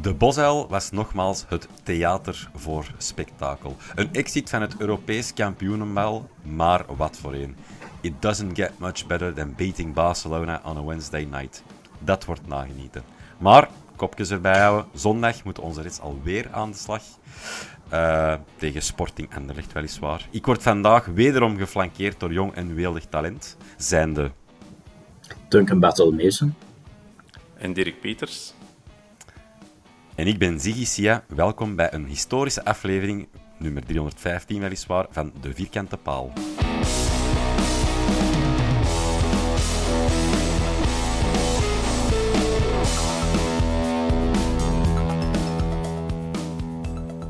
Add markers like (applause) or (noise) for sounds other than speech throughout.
De Bosuil was nogmaals het theater voor spektakel. Een exit van het Europees kampioenenbal, maar wat voor een. It doesn't get much better than beating Barcelona on a Wednesday night. Dat wordt nagenieten. Maar, kopjes erbij houden, zondag moet onze rits alweer aan de slag. Eh, tegen Sporting Anderlecht weliswaar. Ik word vandaag wederom geflankeerd door jong en weeldig talent. Zijnde Duncan Battle Mason. En Dirk Pieters. En ik ben Ziggy Sia. Welkom bij een historische aflevering, nummer 315 weliswaar, van De Vierkante Paal.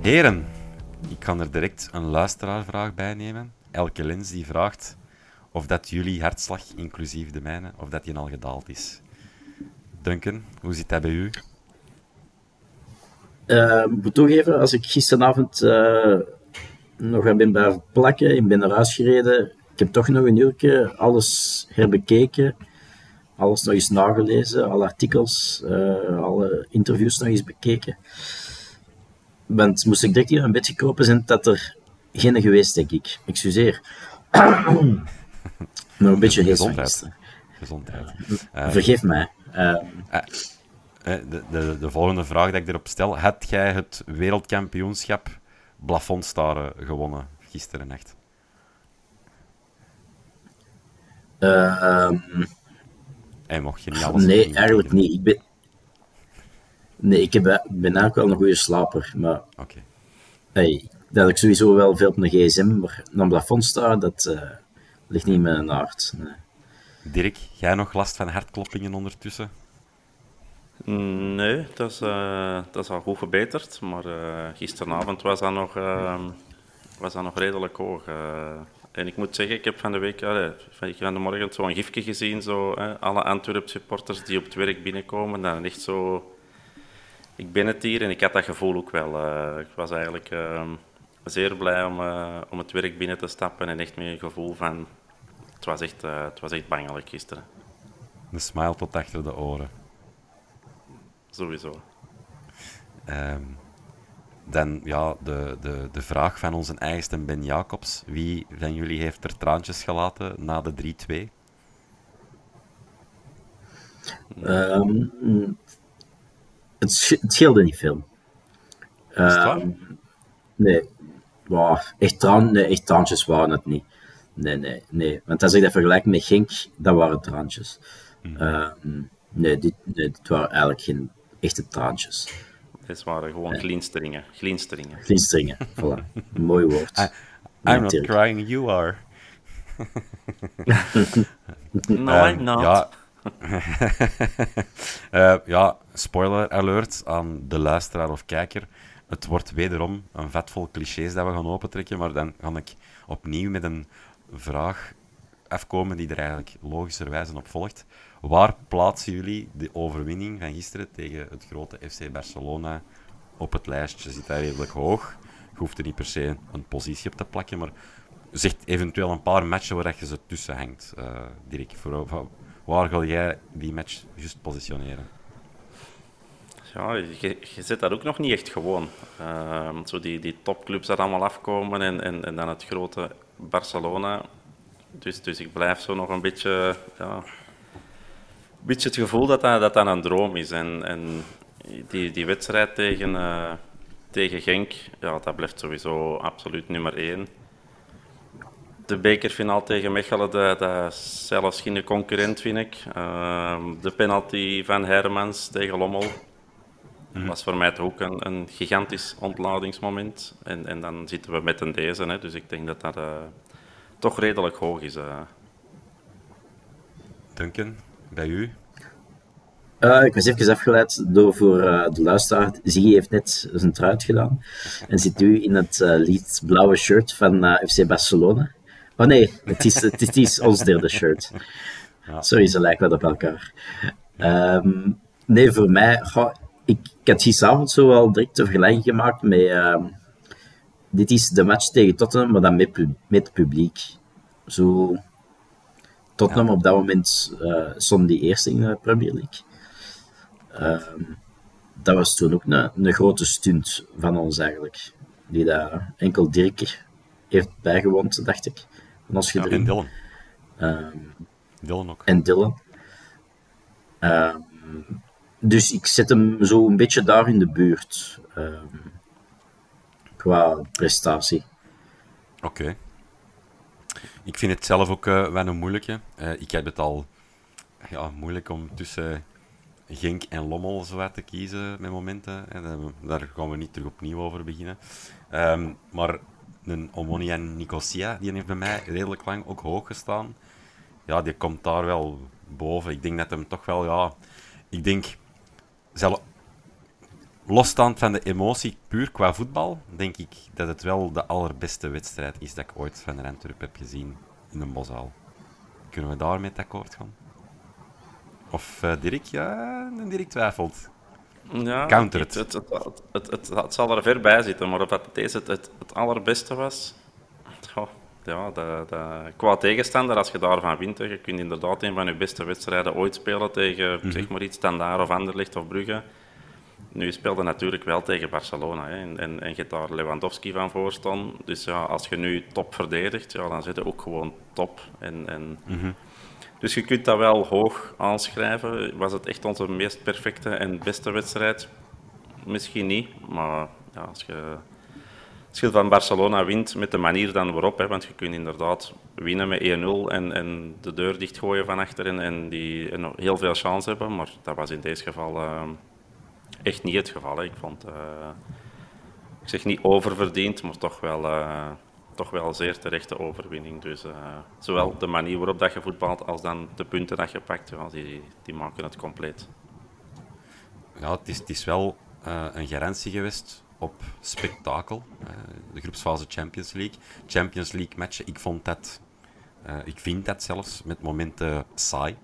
Heren, ik kan er direct een luisteraarvraag bij nemen. Elke lens die vraagt of dat jullie hartslag, inclusief de mijne, of dat die al gedaald is. Duncan, hoe zit dat bij u? Eh, ik moet toegeven, als ik gisteravond eh, nog ben blijven plakken, ik ben naar huis gereden, ik heb toch nog een uurtje alles herbekeken, alles nog eens nagelezen, alle artikels, eh, alle interviews nog eens bekeken. Want moest ik direct hier een beetje kopen, zijn dat er geen geweest, denk ik. Excuseer. (coughs) nog een beetje Gezondheid. Gezondheid. Vergeef mij. Eh, Eh, De, de, de volgende vraag die ik erop stel. Had jij het wereldkampioenschap plafondstaren gewonnen gisteren nacht? ehm, En mocht je niet alles nee, eigenlijk niet. Ik ben, nee, ik heb, ben eigenlijk wel een goede slaper, maar Oké. hey, dat ik sowieso wel veel op een gsm, maar een plafond sta, dat eh, ligt niet in mijn aard. Nee. Dirk, jij nog last van hartkloppingen ondertussen? Nee, dat is, eh, dat is al goed verbeterd. Maar eh, gisteravond was dat, nog, eh, was dat nog redelijk hoog. eh. en ik moet zeggen, ik heb van de week, van, ik de morgen zo'n gifje gezien. Zo, eh, alle Antwerp supporters die op het werk binnenkomen. Dan echt zo... Ik ben het hier en ik had dat gevoel ook wel. eh. ik was eigenlijk eh, zeer blij om, eh, om het werk binnen te stappen. En echt met een gevoel van... Het was echt, eh, het was echt bangelijk gisteren. Een smile tot achter de oren. Sowieso. Ehm, dan ja, de, de, de vraag van onze eigenste Ben Jacobs. Wie van jullie heeft er traantjes gelaten na de 3-2? Ehm, het, sch- het scheelde niet veel. Is het waar? Ehm, nee, Wow, echt, traan, nee, echt traantjes waren het niet. Nee, nee, nee. Want als ik dat vergelijk met Genk, dat waren traantjes. Ehm, nee, dit, nee, dit waren eigenlijk geen echte traantjes. Dit waren gewoon glinsteringen. Glinsteringen. Glinsteringen, (laughs) voilà. Mooi woord. I, I'm not crying, you are. (laughs) No, Ehm, I'm not. Ja. (laughs) Eh, ja, spoiler alert aan de luisteraar of kijker. Het wordt wederom een vat vol clichés dat we gaan opentrekken, maar dan ga ik opnieuw met een vraag afkomen die er eigenlijk logischerwijze op volgt. Waar plaatsen jullie de overwinning van gisteren tegen het grote FC Barcelona op het lijstje? Zit daar redelijk hoog? Je hoeft er niet per se een positie op te plakken, maar zegt eventueel een paar matchen waar je ze tussen hangt. Uh, Dirk, voor, waar ga jij die match juist positioneren? Ja, je, zit daar ook nog niet echt gewoon. Uh, zo die, die topclubs dat allemaal afkomen en, en, en dan het grote Barcelona. Dus, dus ik blijf zo nog een beetje, ja, beetje het gevoel dat dat, dat, dat een droom is. En, en die, die wedstrijd tegen, uh, tegen Genk, ja, dat blijft sowieso absoluut nummer één. De bekerfinale tegen Mechelen, dat, dat is zelfs geen concurrent, vind ik. Uh, de penalty van Hermans tegen Lommel mm. was voor mij toch ook een, een gigantisch ontladingsmoment. En, en dan zitten we met een deze, hè, dus ik denk dat dat uh, toch redelijk hoog is. Uh. Duncan, bij u? Uh, ik was even afgeleid door voor uh, de luisteraar. Ziggy heeft net zijn truit gedaan en zit nu in het uh, blauwe shirt van FC Barcelona. Oh nee, het is, het is, ons derde shirt. Ja. Sorry, ze lijken wat op elkaar. Um, nee, voor mij, goh, ik, ik had gisteravond zo al direct een vergelijking gemaakt met. Uh, dit is de match tegen Tottenham, maar dan met, met publiek. Zo. Tottenham op dat moment uh, stond die eerste in de Premier League. Uh, dat was toen ook een, een grote stunt van ons eigenlijk. Die daar enkel Dirk heeft bijgewoond, dacht ik. Van ons ja, en Dylan. Ehm, Dylan ook. En Dylan. Ehm, dus ik zet hem zo een beetje daar in de buurt. Um, qua prestatie. Oké. Ik vind het zelf ook uh, wel een moeilijke. Uh, ik heb het al ja, moeilijk om tussen Genk en Lommel zo te kiezen met momenten. En, daar gaan we niet terug opnieuw over beginnen. Um, maar een Omonia Nicosia, die heeft bij mij redelijk lang ook hoog gestaan. Ja, die komt daar wel boven. Ik denk dat hem toch wel, ja... Ik denk zelf, losstaand van de emotie, puur qua voetbal, denk ik dat het wel de allerbeste wedstrijd is dat ik ooit van Antwerp heb gezien in een boszaal. Kunnen we daarmee akkoord gaan? Of uh, Dirk? Ja, Dirk twijfelt. Ja, Counter het. Het, het, het, het, zal er ver bij zitten, maar of dat deze het, het, allerbeste was... ja, de, de, qua tegenstander, als je daarvan wint, je kunt inderdaad een van je beste wedstrijden ooit spelen tegen mm zeg maar iets Standaard of Anderlecht of Brugge. Nu speelde natuurlijk wel tegen Barcelona hè, en, en, en je daar Lewandowski van voor staan. Dus ja, als je nu top verdedigt, ja, dan zit je ook gewoon top. En, en mhm. Dus je kunt dat wel hoog aanschrijven. Was het echt onze meest perfecte en beste wedstrijd? Misschien niet, maar ja, als je je van Barcelona wint met de manier dan waarop, hè, want je kunt inderdaad winnen met 1-0 en, en de deur dichtgooien van achteren en, die, en heel veel chance hebben, maar dat was in deze geval uh, echt niet het geval. Hè. Ik vond, uh, ik zeg niet oververdiend, maar toch wel, uh, toch wel zeer terechte overwinning. Dus zowel de manier waarop dat je voetbalt als dan de punten dat je pakt, die, die maken het compleet. Ja, het is, is wel een garantie geweest op spektakel. De groepsfase Champions League. Champions League matchen, ik vond dat, ik vind dat zelfs met momenten saai.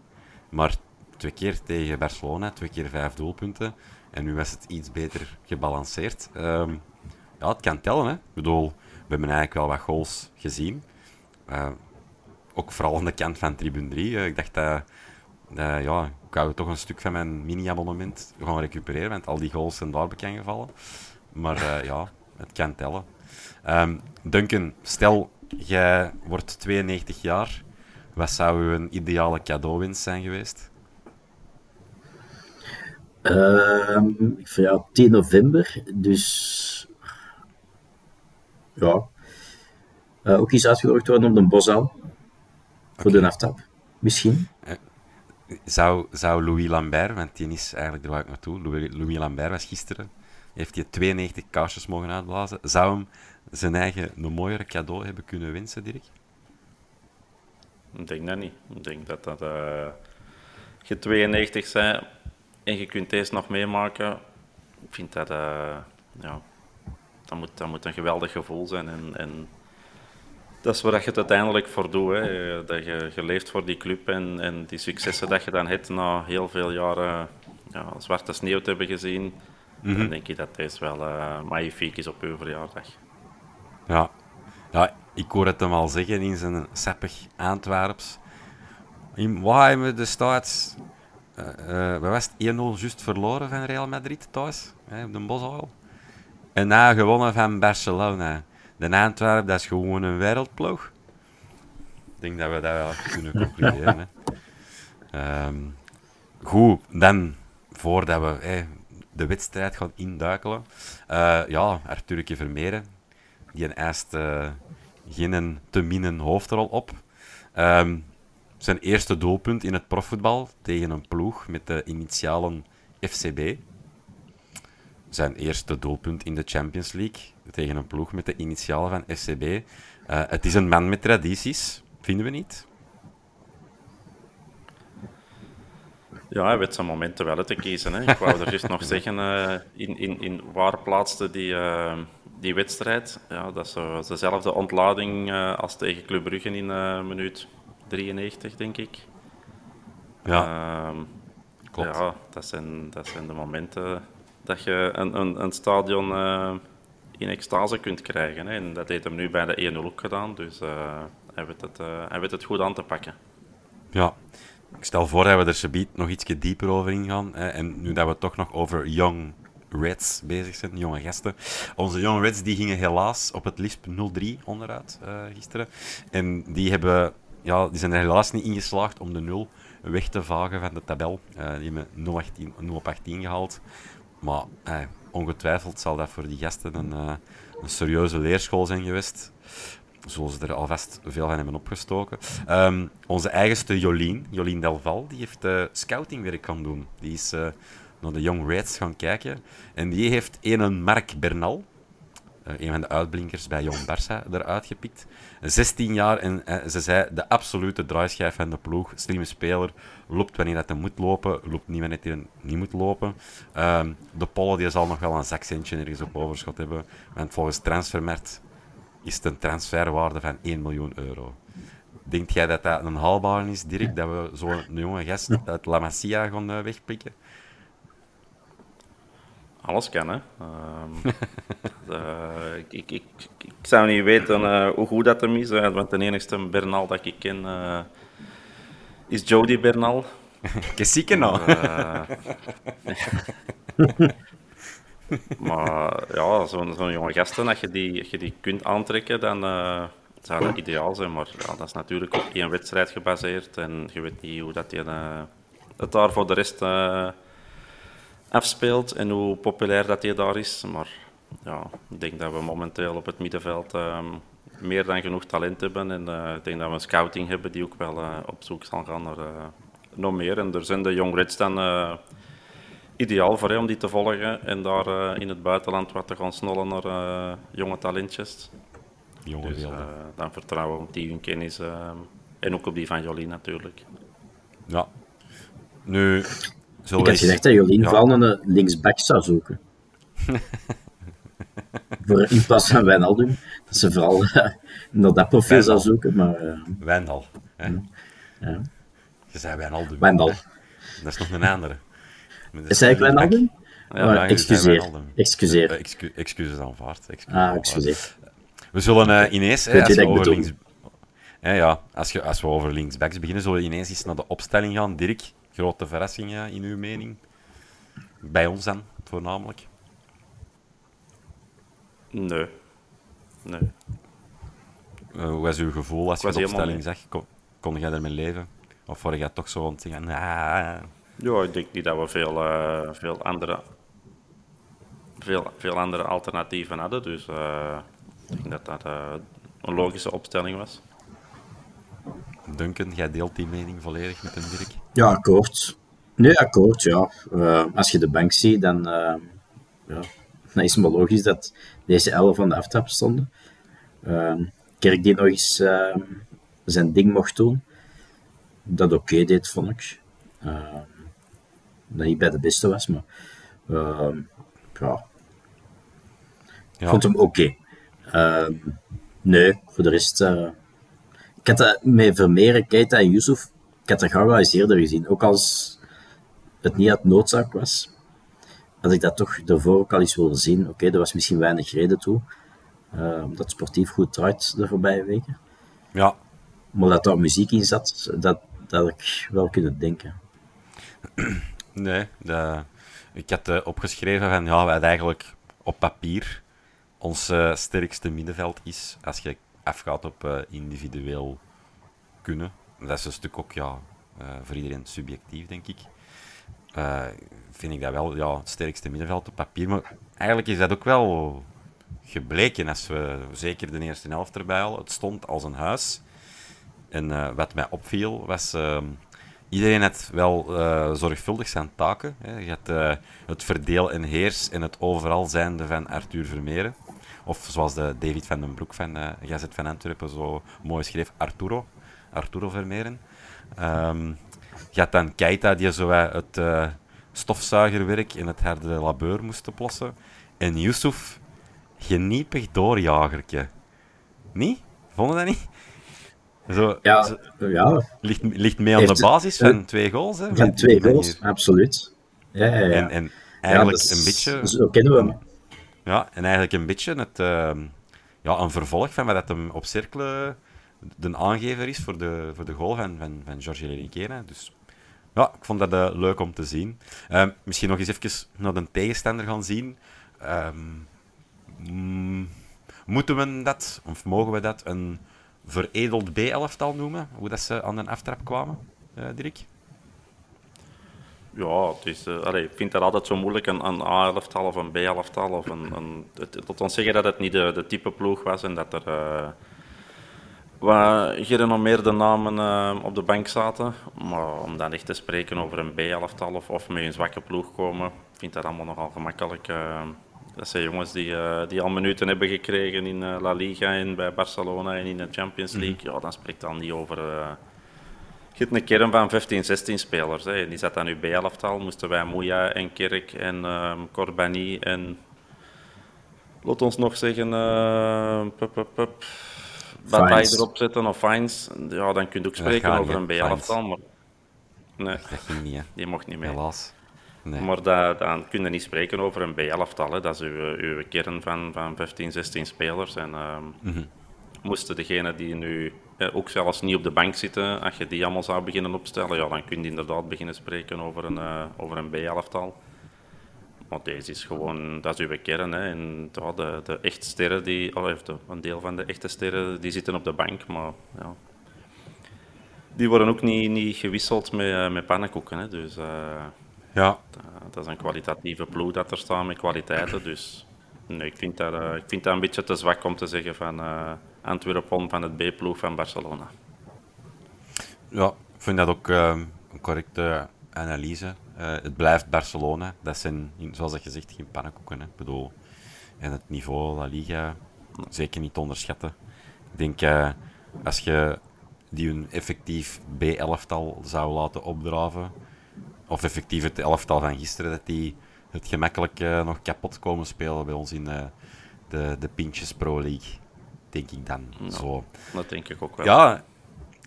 Maar twee keer tegen Barcelona, twee keer vijf doelpunten. En nu was het iets beter gebalanceerd. Um, ja, het kan tellen. Hè. Ik bedoel, we hebben eigenlijk wel wat goals gezien. Uh, ook vooral aan de kant van tribune 3. ik dacht dat, ja, ik wou toch een stuk van mijn mini-abonnement gaan recupereren, want al die goals zijn daar bekend gevallen. Maar uh, ja, het kan tellen. Um, Duncan, stel, jij wordt 92 jaar. Wat zou uw ideale cadeauwinst zijn geweest? Um, ik jou 10 november, dus ja. Uh, ook iets uitgenodigd worden op de Bosal. Voor de aftap, misschien. Uh, zou, zou Louis Lambert, want die is eigenlijk er waar ik naartoe, Louis, Louis Lambert was gisteren heeft hij 92 kaarsjes mogen uitblazen. Zou hem zijn eigen een mooiere cadeau hebben kunnen wensen, Dirk? Ik denk dat niet. Ik denk dat dat... Uh, je 92 bent en je kunt deze nog meemaken. Ik vind dat... Uh, ja, dat moet, dat moet een geweldig gevoel zijn. En, en dat is waar je het uiteindelijk voor doet. Hè. Dat je, je leeft voor die club en, en die successen dat je dan hebt na heel veel jaren ja, zwarte sneeuw te hebben gezien. Dan denk ik dat deze wel uh, magnifiek is op uw verjaardag. Ja. ja, ik hoor het hem al zeggen in zijn sappig Antwerps. In waar we de staat uh, uh, was 1-0 juist verloren van Real Madrid thuis, hè, op de Bosuil. En na gewonnen van Barcelona. De Antwerp, dat is gewoon een wereldploeg. Ik denk dat we dat wel kunnen concluderen. um, goed, dan, voordat we hey, de wedstrijd gaan induikelen. Uh, ja, Arthurke Vermeeren, die eist uh, geen te minnen hoofdrol op. Um, zijn eerste doelpunt in het profvoetbal tegen een ploeg met de initialen FCB. Zijn eerste doelpunt in de Champions League tegen een ploeg met de initialen van FCB. Uh, het is een man met tradities, vinden we niet? Ja, hij weet zijn momenten wel te kiezen. Hè. Ik wou er juist nog (laughs) zeggen, uh, in, in, in waar plaatste die, uh, die wedstrijd? Ja, dat is dezelfde ontlading als tegen Club Brugge in minuut 93, denk ik. Ja, Ehm, klopt. Ja, dat zijn, dat zijn de momenten dat je een, een, een stadion in extase kunt krijgen. Hè. En dat heeft hem nu bij de 1-0 ook gedaan, dus hij, weet het, hij weet het goed aan te pakken. Ja, ik stel voor dat we er subiet nog iets dieper over ingaan. Hè. En nu dat we toch nog over Young Reds bezig zijn, jonge gasten. Onze Young Reds die gingen helaas op het LISP 0-3 onderuit uh, gisteren. En die, hebben, ja, die zijn er helaas niet ingeslaagd om de 0 weg te vagen van de tabel. Uh, die hebben 0, 18, 0 op 18 gehaald. Maar eh, ongetwijfeld zal dat voor die gasten een, uh, een serieuze leerschool zijn geweest zoals ze er alvast veel van hebben opgestoken. Um, onze eigenste Jolien, Jolien Delval, die heeft scoutingwerk gaan doen. Die is naar de Young Reds gaan kijken. En die heeft een Mark Bernal, een van de uitblinkers bij Jong Barça, eruit gepikt. 16 jaar en ze zei de absolute draaischijf van de ploeg. Slimme speler, loopt wanneer dat hij moet lopen, loopt niet wanneer hij niet moet lopen. Um, de Polle die zal nog wel een zakcentje ergens op overschot hebben. Want volgens Transfermarkt is het een transferwaarde van 1 miljoen euro. Denkt jij dat dat een haalbaar is, Dirk, dat we zo'n jonge gast uit La Masia gaan uh, wegpikken? Alles kan, hè. Um, uh, ik, ik, ik, ik, zou niet weten uh, hoe goed dat hem is, want de enige Bernal dat ik ken is Jody Bernal. Que zieke nou. Maar ja, zo'n zo jonge gasten, als je die, als je die kunt aantrekken, dan zou dat ideaal zijn. Maar ja, dat is natuurlijk op één wedstrijd gebaseerd en je weet niet hoe dat je het daar voor de rest afspeelt en hoe populair dat hij daar is. Maar ja, ik denk dat we momenteel op het middenveld um, meer dan genoeg talent hebben. En ik denk dat we een scouting hebben die ook wel op zoek zal gaan naar nog meer. En er zijn de Young Reds dan ideaal voor hem om die te volgen en daar in het buitenland wat te gaan snollen naar jonge talentjes. Jonge dus, dan vertrouwen op die hun kennis en ook op die van Jolien natuurlijk. Ja. Nu, ik had gedacht dat Jolien ja. een linksback zou zoeken. (laughs) voor in plaats van Wijnaldum. Dat ze vooral (laughs) naar dat profiel zou zoeken. Maar, Wijndal. Hè? Ja. Je zei Wijnaldum. Wijndal. Dat is nog een andere. Zei ik Wijnaldum? Ja, oh, excuseer. Excuseer. Uh, excu excuses aanvaard. Excuses ah, excuseer. We zullen uh, ineens, Weet als, we over links, ja, als, je, als we over linksbacks beginnen, zullen we ineens eens naar de opstelling gaan. Dirk, grote verrassing ja, in uw mening? Bij ons dan, voornamelijk? Nee. Nee. Uh, hoe was uw gevoel als je de opstelling zag? Kon, kon jij ermee leven? Of word je toch zo aan het zeggen, nah, Ja, ik denk niet dat we veel, uh, veel, andere, veel, veel andere alternatieven hadden. Dus uh, ik denk dat dat een logische opstelling was. Duncan, jij deelt die mening volledig met een Dirk? Ja, akkoord. Nee, akkoord, ja. Uh, als je de bank ziet, dan, uh, ja, dan is het maar logisch dat deze elf van de aftrap stonden. Uh, Kerk die nog eens zijn ding mocht doen, dat oké okay deed, vond ik. dat niet bij de beste was, maar ja. Ik Ja. vond hem oké. Okay. Nee, voor de rest... Ik had dat met Vermeeren, Keita en Yusuf, ik had dat graag wel eens eerder gezien. Ook als het niet uit noodzaak was, had ik dat toch ervoor ook al eens willen zien. Oké, er was misschien weinig reden toe, uh, omdat sportief goed draait de voorbije weken. Ja. Maar dat daar muziek in zat, dat, dat had ik wel kunnen denken. Nee, de, ik had uh, opgeschreven van ja, wat eigenlijk op papier ons uh, sterkste middenveld is, als je afgaat op uh, individueel kunnen. Dat is een stuk ook ja, voor iedereen subjectief, denk ik. vind ik dat wel ja, het sterkste middenveld op papier. Maar eigenlijk is dat ook wel gebleken als we zeker de eerste helft erbij halen. Het stond als een huis. En wat mij opviel was iedereen heeft wel zorgvuldig zijn taken. Hè. Je uh, het verdeel en heers en het overal zijnde van Arthur Vermeeren. Of zoals de David van den Broek van uh, Gazet van Antwerpen zo mooi schreef, Arturo. Arturo Vermeeren. Um, je dan Keita die zo het stofzuigerwerk in het harde labeur moest oplossen. En Yusuf, geniepig doorjagertje. Niet? Vonden dat niet? Zo, ja, ja. Ligt, ligt mee aan de basis van twee goals. Hè, van twee goals, absoluut. Ja, ja, ja. En, en eigenlijk ja, een beetje... Zo kennen we hem. Ja, en eigenlijk een beetje het, uh, ja, een vervolg van wat hem op cirkelen de aangever is voor de, voor de goal van, van, van George Lerikena. Dus ja, ik vond dat uh, leuk om te zien. Uh, misschien nog eens even naar de tegenstander gaan zien. Mm, moeten we dat, of mogen we dat, een veredeld B-elftal noemen? Hoe dat ze aan de aftrap kwamen, uh, Dirk? Ja, het is, uh, allee, ik vind dat altijd zo moeilijk, een, een A-elftal of een B-elftal. Of een, een, tot ons zeggen dat het niet de, de type ploeg was en dat er uh, wat gerenommeerde namen uh, op de bank zaten. Maar om dan echt te spreken over een B-elftal of, of met een zwakke ploeg komen, ik vind dat allemaal nogal gemakkelijk. Dat zijn jongens die, die al minuten hebben gekregen in La Liga en bij Barcelona en in de Champions mhm. League. Mm -hmm. Ja, dan spreekt dan niet over. Je hebt een kern van 15, 16 spelers. Hè. Die zat aan uw B-elftal. Moesten wij Moeja en Kerk en um, Corbani en. Laat ons nog zeggen. Uh, pup, pup, pup. Bataille erop zetten of Fines. Ja, dan kun je ook spreken over een B-elftal. Maar... Nee, dat niet, hè. die mocht niet mee. Helaas. Nee. Maar dat, dan kun je niet spreken over een B11-tal. Dat is uw, uw kern van, van 15, 16 spelers. En um, mm -hmm. moesten degenen die nu ook zelfs niet op de bank zitten, als je die allemaal zou beginnen opstellen, ja, dan kun je inderdaad beginnen spreken over een, uh, over een B11-tal. Maar deze is gewoon, dat is uw kern. Hè. En ja, de, de echte sterren, die, of de, een deel van de echte sterren, die zitten op de bank. Maar ja, die worden ook niet, niet gewisseld met, uh, met pannenkoeken. Hè. Dus, uh, ja. Dat is een kwalitatieve ploeg dat er staat met kwaliteiten. Dus nee, ik, vind dat, uh, ik vind dat een beetje te zwak om te zeggen van uh, Antwerpen van het B-ploeg van Barcelona. Ja, ik vind dat ook uh, een correcte analyse. het blijft Barcelona. Dat zijn, zoals je zegt, geen pannenkoeken. Hè. Ik bedoel, en het niveau La Liga zeker niet onderschatten. Ik denk, als je die een effectief B-elftal zou laten opdraven of effectief het elftal van gisteren, dat die het gemakkelijk uh, nog kapot komen spelen bij ons in uh, de, de Pintjes Pro League. Denk ik dan. Nou, Zo. Dat denk ik ook wel. Ja,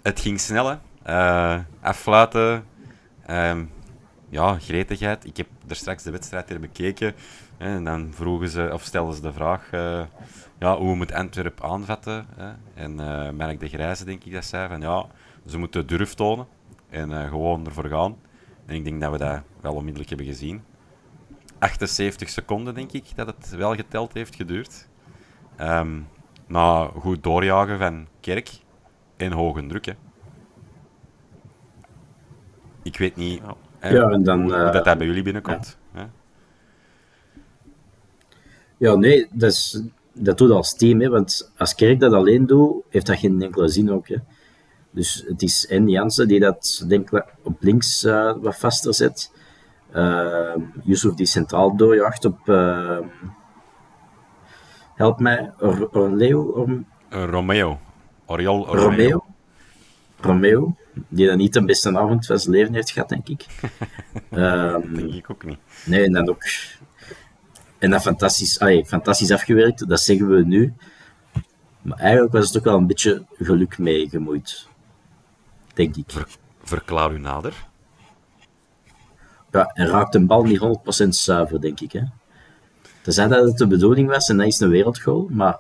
het ging snel. Hè. Uh, affluiten. Um, ja, gretigheid. Ik heb er straks de wedstrijd weer bekeken. Hè, en dan vroegen ze, of stelden ze de vraag ja, hoe moet Antwerp aanvatten. Hè? En uh, Merk de Grijze, denk ik, dat zei van ja, ze moeten durf tonen en gewoon ervoor gaan. En ik denk dat we dat wel onmiddellijk hebben gezien. 78 seconden, denk ik, dat het wel geteld heeft geduurd. Um, na goed doorjagen van Kerk en hoge druk. Hè. Ik weet niet ja. Hè, ja, en dan, hoe, dat, dat bij jullie binnenkomt. Ja, hè? ja nee, dat, is, dat doet als team. Hè, want als Kerk dat alleen doet, heeft dat geen enkele zin ook. Hè. Dus het is en Jansen die dat denk ik op links uh, wat vaster zet. Uh, Yusuf die centraal doorjaagt op... Uh, help mij, Orleo? Or Romeo. Oriol Romeo. Romeo. Romeo. Die dan niet de beste avond van zijn leven heeft gehad, denk ik. (laughs) um, denk ik ook niet. Nee, en dan ook... En dat fantastisch, ay, fantastisch afgewerkt, dat zeggen we nu. Maar eigenlijk was het ook wel een beetje geluk mee gemoeid. Denk ik. verklaar u nader. Ja, en raakt een bal niet 100% zuiver, denk ik. Hè. Tenzij dat het de bedoeling was en dat is een wereldgoal, maar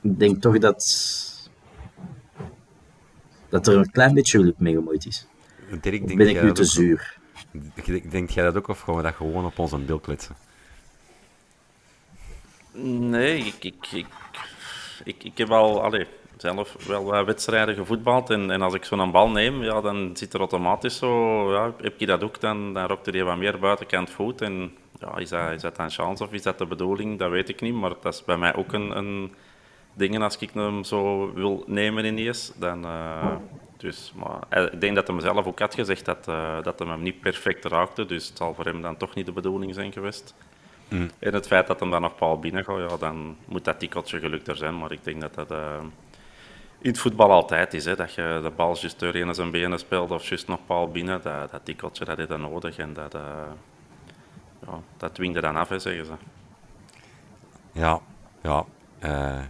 ik denk toch dat, dat er een klein beetje geluk mee gemoeid is. Dirk, denk ben ik nu te ook, zuur? Denk jij dat ook, of gewoon dat gewoon op onze beeld kletsen? Nee, ik, ik, ik, ik, ik heb al allee, zelf wel wedstrijden gevoetbald. En, en als ik zo'n bal neem, ja, dan zit er automatisch zo... Ja, heb je dat ook, dan, dan rokt er wat meer buitenkant voet. En ja, is, dat, is dat een chance of is dat de bedoeling? Dat weet ik niet. Maar dat is bij mij ook een, een ding. Als ik hem zo wil nemen ineens, dan... Uh, dus, maar eh, ik denk dat hij mezelf ook had gezegd dat, uh, dat hij hem niet perfect raakte. Dus het zal voor hem dan toch niet de bedoeling zijn geweest. Mm. En het feit dat hem dan nog paal binnen gaat, ja, dan moet dat tikkeltje gelukter zijn. Maar ik denk dat dat uh, in het voetbal altijd is. Hè, dat je de bal juist door een zijn benen speelt of juist nog paal binnen. Dat, dat tikkeltje dat is dan nodig en dat, uh, ja, dat dwingde dan af, hè, zeggen ze. Ja, ja. Uh,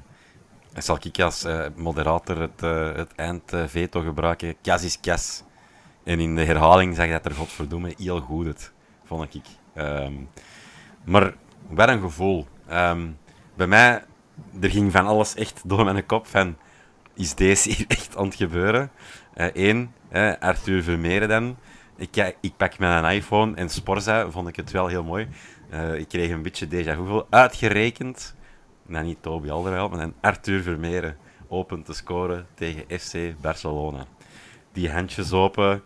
zal ik als moderator het, het eindveto gebruiken? Kas is kas. En in de herhaling zeg je dat er godverdomme heel goed het, vond ik. Um, maar wel een gevoel. Ehm, bij mij, er ging van alles echt door mijn kop van, is deze hier (laughs) echt aan het gebeuren? Eén, uh, Arthur Vermeeren dan. Ik, ik pak mijn iPhone en Sporza, vond ik het wel heel mooi. Uh, ik kreeg een beetje déjà vu. Uitgerekend, nou niet Toby Alderweireld, maar Arthur Vermeeren open te scoren tegen FC Barcelona. Die handjes open,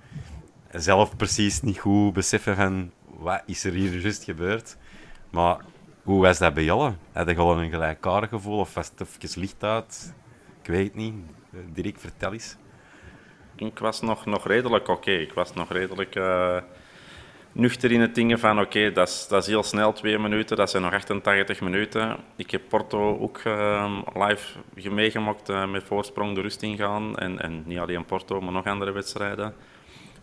zelf precies niet goed beseffen van wat is er hier juist gebeurd. Maar hoe was dat bij jullie? Had je al een gelijkaardig gevoel of was het even licht uit? Ik weet het niet. Dirk, vertel eens. Ik was nog, nog redelijk oké. Ik was nog redelijk uh, nuchter in het dingen van oké, dat, is, dat is heel snel, twee minuten. Dat zijn nog 88 minuten. Ik heb Porto ook uh, live meegemaakt uh, met voorsprong de rust ingaan. En, en niet alleen Porto, maar nog andere wedstrijden.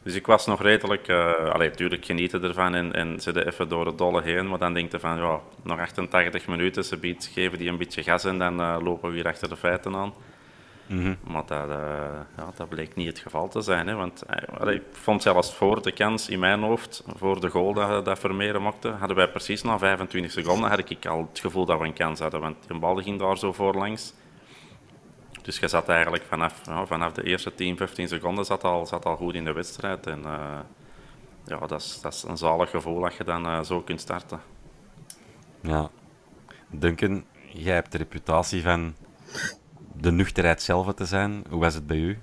Dus ik was nog redelijk, uh, allee, natuurlijk genieten ervan en, en even door het dolle heen. Maar dan denk je van, ja, nog 88 minuten, ze geven die een beetje gas en dan lopen we weer achter de feiten aan. Mm -hmm. Maar dat, uh, ja, dat bleek niet het geval te zijn. Hè, want allee, ik vond zelfs voor de kans in mijn hoofd, voor de goal dat, dat Vermeeren maakte, hadden wij precies na 25 seconden had ik al het gevoel dat we een kans hadden. Want de bal ging daar zo voorlangs. Dus je zat eigenlijk vanaf, ja, vanaf de eerste 10, 15 seconden zat al, zat al goed in de wedstrijd. En uh, ja, dat is, dat is een zalig gevoel dat je dan zo kunt starten. Ja. Duncan, jij hebt de reputatie van de nuchterheid zelf te zijn. Hoe was het bij u?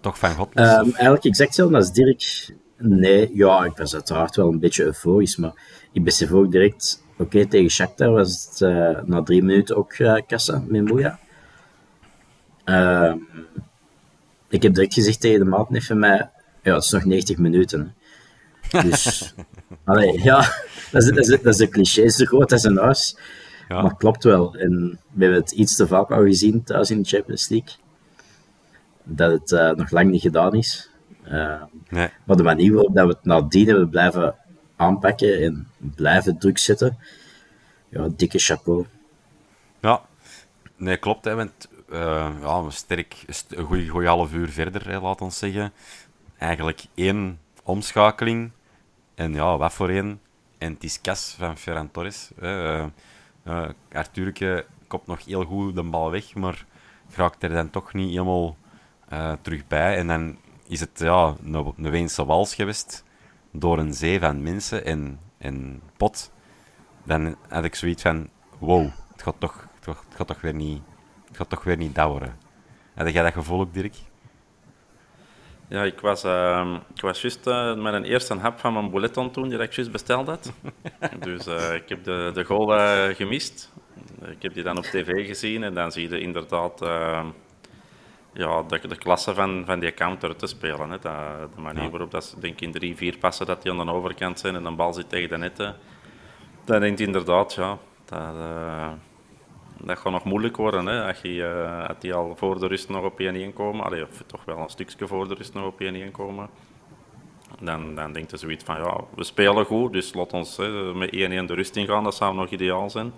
Toch van God? Um, eigenlijk exact hetzelfde als Dirk. Nee, ja, ik was uiteraard wel een beetje euforisch, maar ik besef ook direct... Oké, okay, tegen Shakhtar was het uh, na drie minuten ook uh, kassa met Moeja. Uh, ik heb direct gezegd tegen de maat van mij, ja, het is nog 90 minuten. Dus, (laughs) allee, ja, (laughs) dat is, dat, is, dat is een cliché, zo groot als een huis. Ja. Maar klopt wel. En we hebben het iets te vaak al gezien thuis in de Champions League. Dat het uh, nog lang niet gedaan is. Uh, nee. Maar de manier waarop dat we het nadien hebben blijven aanpakken en blijven druk zetten, ja, dikke chapeau. Ja, nee, klopt. Hè, want uh, ja, sterk, een goede half uur verder, hè, laat ons zeggen. Eigenlijk één omschakeling. En ja, wat voor één? En het is Cas van Ferran Torres. Uh, Arthurke komt nog heel goed de bal weg, maar raakt er dan toch niet helemaal uh, terug bij. En dan is het ja, een, een Weense wals geweest door een zee van mensen en, en pot. Dan had ik zoiets van, wow, het gaat toch, het gaat toch weer niet het gaat toch weer niet dauwen. Heb jij dat gevoel ook, Dirk? Ja, ik was, uh, ik was juist uh, met een eerste hap van mijn bouleton toen, die ik juist besteld had. (laughs) dus uh, ik heb de, de goal uh, gemist. Ik heb die dan op tv gezien en dan zie je inderdaad ja, de, de klasse van, van die counter te spelen. Hè. De, de manier waarop dat ze, denk ik, in drie, vier passen dat die aan de overkant zijn en een bal zit tegen de netten. Dan denkt inderdaad, ja, dat dat gaat nog moeilijk worden. Hè? Als, je, uh, als die al voor de rust nog op 1-1 komen, allee, of toch wel een stukje voor de rust nog op 1-1 komen, dan, dan denkt je zoiets van, ja, we spelen goed, dus laat ons hè, met 1-1 de rust ingaan, dat zou nog ideaal zijn.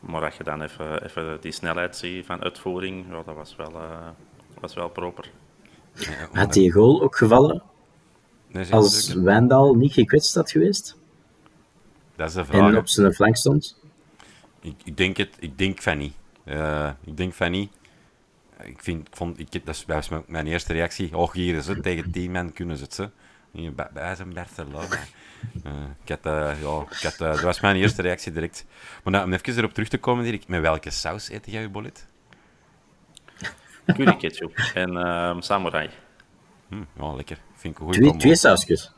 maar als je dan even, even die snelheid ziet van uitvoering, ja, dat was wel, uh, was wel proper. Had die goal ook gevallen Nee, als. Wijndal niet gekwetst had geweest Dat is de en vraag. op zijn flank stond? Ik, ik, denk het, ik denk van niet. Eh, ik denk van niet. Ik vind, ik vond, ik, dat was mijn, mijn eerste reactie. Och, hier is het, tegen 10 man kunnen ze het. Ze. Bij, bij zijn Barcelona. Eh, ik had, eh, ja, ik had, eh, dat was mijn eerste reactie direct. Maar nou, om even erop terug te komen, Dirk, met welke saus eet jij je bolet? Curry ketchup en ehm, samurai. Hm, ja, lekker. Vind ik een goede Twee, combo. twee sausjes.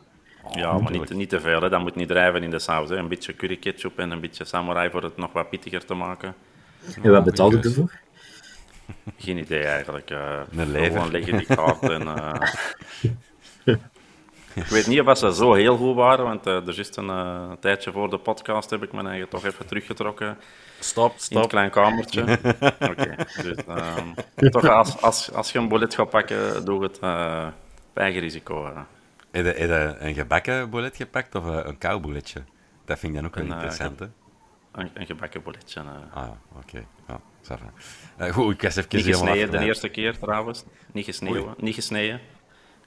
Ja, maar niet, niet te veel, hè. dat moet niet drijven in de saus. Hè. Een beetje curry ketchup en een beetje samurai voor het nog wat pittiger te maken. En wat betaalde je ervoor? Geen idee eigenlijk. eh Een lever. Gewoon leggen die kaart en... eh, Ik weet niet of ze zo heel goed waren, want eh, er is een eh, tijdje voor de podcast heb ik mijn eigen toch even teruggetrokken Stop, in het stop. klein kamertje. (laughs) Oké, dus ehm, toch als, als, als je een bolet gaat pakken, doe het eh op eigen risico. Heb je, heb je een gebakken bolet gepakt of een, een koud boletje? Dat vind ik dan ook wel eh, interessant, hè? Een, een gebakken boletje. eh. Ah, ja, oké. Ja, ça va. Eh, goed, ik was even Niet helemaal gesneden de eerste keer trouwens. Niet gesneden. Niet gesneden.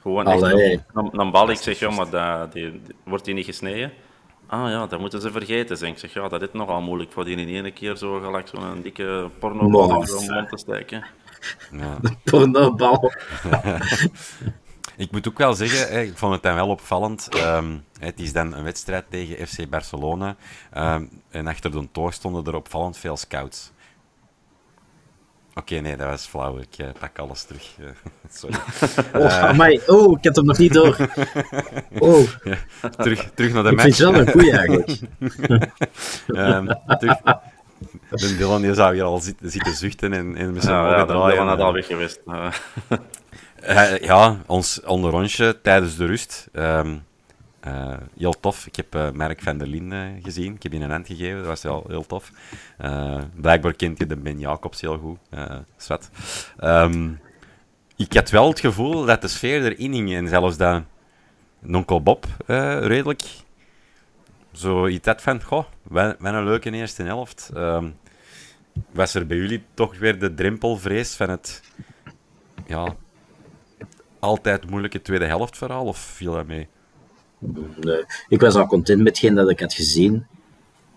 Gewoon Allee. echt een, een, een bal. Ik zeg, ja, maar dat, die, die- wordt die niet gesneden? Ah ja, dat moeten ze vergeten. Zeg. Ik zeg, ja, dat is nogal moeilijk voor die in één keer zo gelijk zo'n dikke porno Maar- in zo'n mond te steken. Ja. (laughs) Pornobal. (laughs) Ik moet ook wel zeggen, hè, ik vond het dan wel opvallend. ehm, het is dan een wedstrijd tegen FC Barcelona. ehm, en achter de toog stonden er opvallend veel scouts. Oké, nee, dat was flauw. Ik eh, pak alles terug. eh, (laughs) sorry. Oh, amai. oh, ik had hem nog niet door. (laughs) Oh, terug, terug naar de ik match. vind het wel een goeie eigenlijk. (laughs) Ehm, terug. De Dylan die zou hier al zitten, zitten zuchten en, en met zijn Ja, ogen ja, draaien. al weg geweest. Eh, ja, ons onderrondje tijdens de rust. Ehm, eh, heel tof. Ik heb eh Mark van der Lien eh, gezien. Ik heb je een hand gegeven. Dat was wel heel tof. Blijkbaar kent je de Ben Jacobs heel goed. zwart. Ehm, ik had wel het gevoel dat de sfeer erin hing. En zelfs dat Nonkel Bob redelijk zo iets had van, goh, wat een leuke eerste helft. Ehm, was er bij jullie toch weer de drempelvrees van het ja, altijd moeilijke tweede helft verhaal? Of viel dat mee? Nee, ik was al content met hetgeen dat ik had gezien.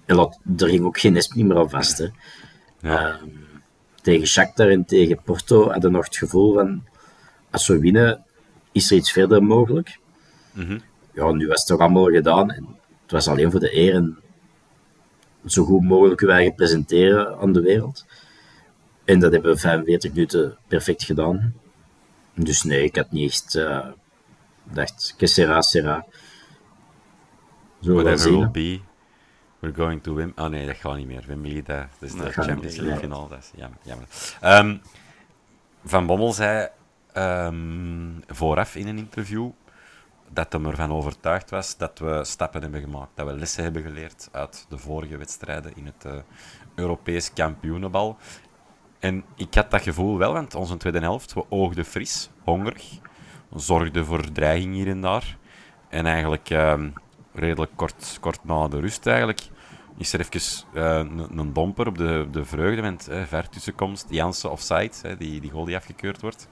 En laat, er ging ook geen niet meer aan vast. Hè. Ja. Ehm, tegen Shakhtar en tegen Porto hadden nog het gevoel van... Als we winnen, is er iets verder mogelijk. Ja, nu was het toch allemaal gedaan. En het was alleen voor de eer en zo goed mogelijk eigen presenteren aan de wereld. En dat hebben we 45 minuten perfect gedaan. Dus nee, ik had niet echt... eh dacht, que sera, sera. Wel Whatever will be, we're going to win. Oh nee, dat gaat niet meer. Wembley, dat, dat is de Champions League finale. Dat is jammer. jammer. Ehm, Van Bommel zei ehm, vooraf in een interview dat hij ervan overtuigd was dat we stappen hebben gemaakt. Dat we lessen hebben geleerd uit de vorige wedstrijden in het eh, Europees kampioenenbal. En ik had dat gevoel wel, want onze tweede helft, we oogden fris, hongerig, zorgden voor dreiging hier en daar. En eigenlijk ehm, redelijk kort, kort na de rust eigenlijk, is er even eh, een, domper op de, de vreugde, met eh, ver tussenkomst, Jansen offside, hè, die, die goal die afgekeurd wordt,